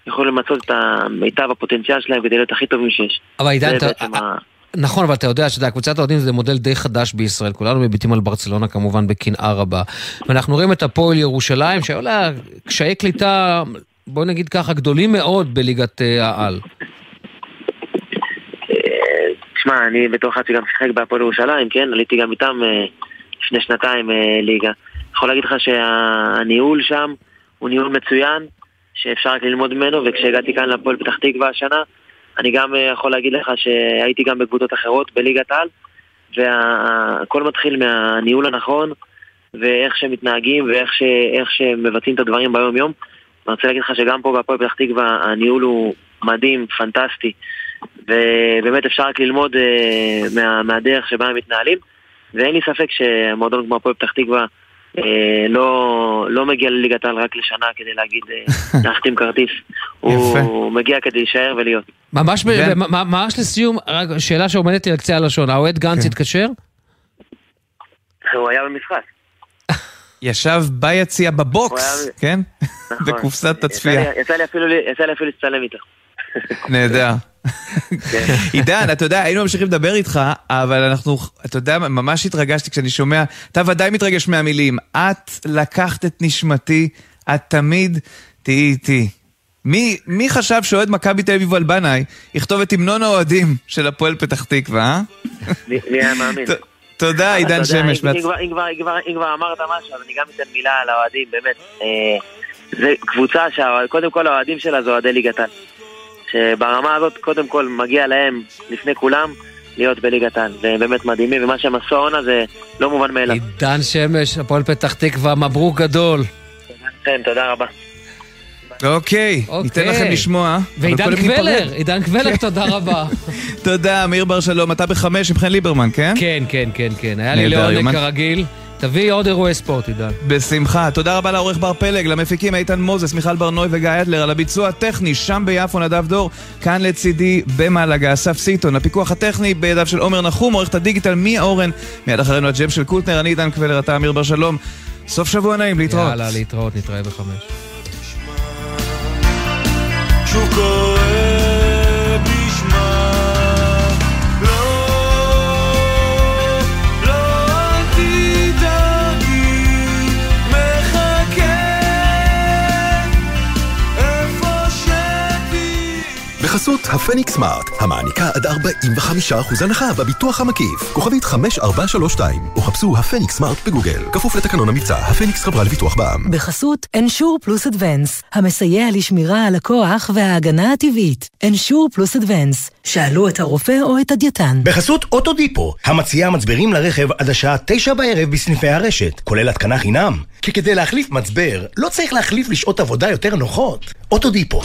יוכלו למצות את המיטב הפוטנציאל שלהם כדי להיות הכי טובים שיש. אבל עידן, אתה... נכון, אבל אתה יודע שאתה קבוצת האוהדים זה מודל די חדש בישראל, כולנו מביטים על ברצלונה כמובן בקנאה רבה. ואנחנו רואים את הפועל ירושלים, שהיו לה קשיי קליטה, בוא נגיד ככה, גדולים מאוד בליגת אה, העל. תשמע, אני בתור אחד שגם שיחק בהפועל ירושלים, כן? עליתי גם איתם אה, לפני שנתיים אה, ליגה. יכול להגיד לך שהניהול שם הוא ניהול מצוין, שאפשר רק ללמוד ממנו, וכשהגעתי כאן לפועל פתח תקווה השנה, אני גם אה, יכול להגיד לך שהייתי גם בקבוצות אחרות בליגת העל, והכל מתחיל מהניהול הנכון, ואיך שהם מתנהגים, ואיך ש... שהם מבצעים את הדברים ביום-יום. אני רוצה להגיד לך שגם פה בהפועל פתח תקווה הניהול הוא מדהים, פנטסטי, ובאמת אפשר רק ללמוד uh, מה, מהדרך שבה הם מתנהלים, ואין לי ספק שמועדון כמו הפועל פתח תקווה אה, לא, לא מגיע לליגת העל רק לשנה כדי להגיד, אה, להחתים כרטיס. הוא מגיע כדי להישאר ולהיות. ממש, ממש לסיום, רק שאלה שעומדת לי על קצה הלשון, האוהד גנץ כן. התקשר? הוא היה במשחק. ישב ביציע בבוקס, כן? נכון. בקופסת הצפייה. יצא לי אפילו להצטלם איתו. נהדר. כן. עידן, אתה יודע, היינו ממשיכים לדבר איתך, אבל אנחנו, אתה יודע, ממש התרגשתי כשאני שומע, אתה ודאי מתרגש מהמילים. את לקחת את נשמתי, את תמיד תהיי איתי. מי, מי חשב שאוהד מכבי תל אביב אלבנאי יכתוב את המנון האוהדים של הפועל פתח תקווה, אה? מי היה מאמין? תודה, עידן שמש. אם כבר אמרת משהו, אז אני גם אתן מילה על האוהדים, באמת. אה, זה קבוצה שקודם כל האוהדים שלה זה אוהדי ליגת העל. שברמה הזאת, קודם כל, מגיע להם, לפני כולם, להיות בליגת העל. והם באמת מדהימים, ומה שהם עשו העונה זה לא מובן מאליו. עידן שמש, הפועל פתח תקווה, מברוק גדול. כן, תודה רבה. אוקיי, ניתן לכם לשמוע. ועידן קבלר, עידן קבלר, תודה רבה. תודה, מאיר בר שלום, אתה בחמש עם חן ליברמן, כן? כן, כן, כן, כן. היה לי לעונג כרגיל. תביא עוד אירועי ספורט, עידן. בשמחה. תודה רבה לעורך בר פלג, למפיקים איתן מוזס, מיכל ברנוי וגיא אדלר, על הביצוע הטכני, שם ביפו נדב דור, כאן לצידי במלגה, אסף סיטון, הפיקוח הטכני בידיו של עומר נחום, עורכת הדיגיטל מיה אורן, מיד אחרינו הג'ם של קוטנר, אני עידן קבלר, אתה אמיר בר שלום. סוף שבוע נעים, להתראות. יאללה, להתראות, נתראה בחמש. שוב קורא. בחסות הפניקס סמארט, המעניקה עד 45% הנחה בביטוח המקיף. כוכבית 5432, או חפשו הפניקס סמארט בגוגל. כפוף לתקנון המבצע, הפניקס חברה לביטוח בע"מ. בחסות אנשור פלוס אדוונס, המסייע לשמירה על הכוח וההגנה הטבעית. אנשור פלוס אדוונס, שאלו את הרופא או את הדייתן. בחסות אוטודיפו, המציעה מצברים לרכב עד השעה 9 בערב בסניפי הרשת, כולל התקנה חינם. כי כדי להחליף מצבר, לא צריך להחליף לשעות עבודה יותר נוחות. אוטודיפו.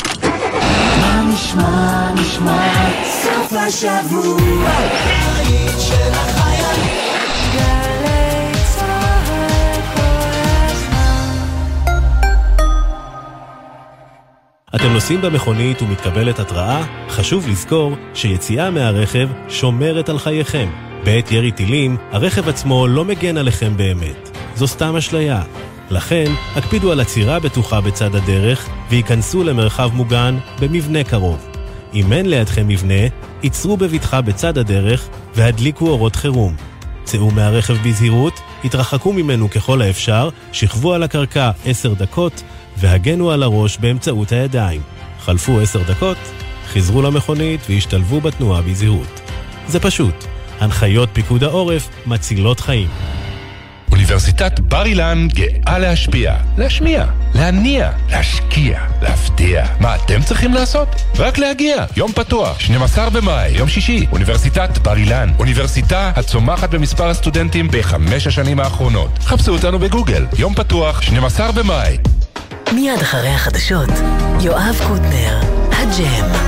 מה נשמע, נשמע, סוף השבוע, של החיילים. אתם נוסעים במכונית ומתקבלת התראה? חשוב לזכור שיציאה מהרכב שומרת על חייכם. בעת ירי טילים, הרכב עצמו לא מגן עליכם באמת. זו סתם אשליה. לכן, הקפידו על עצירה בטוחה בצד הדרך וייכנסו למרחב מוגן במבנה קרוב. אם אין לידכם מבנה, עצרו בבטחה בצד הדרך והדליקו אורות חירום. צאו מהרכב בזהירות, התרחקו ממנו ככל האפשר, שכבו על הקרקע עשר דקות והגנו על הראש באמצעות הידיים. חלפו עשר דקות, חזרו למכונית והשתלבו בתנועה בזהירות. זה פשוט. הנחיות פיקוד העורף מצילות חיים. אוניברסיטת בר אילן גאה להשפיע, להשמיע, להניע, להשקיע, להפתיע. מה אתם צריכים לעשות? רק להגיע. יום פתוח, 12 במאי, יום שישי, אוניברסיטת בר אילן. אוניברסיטה הצומחת במספר הסטודנטים בחמש השנים האחרונות. חפשו אותנו בגוגל. יום פתוח, 12 במאי. מיד אחרי החדשות, יואב קוטנר, הג'ם.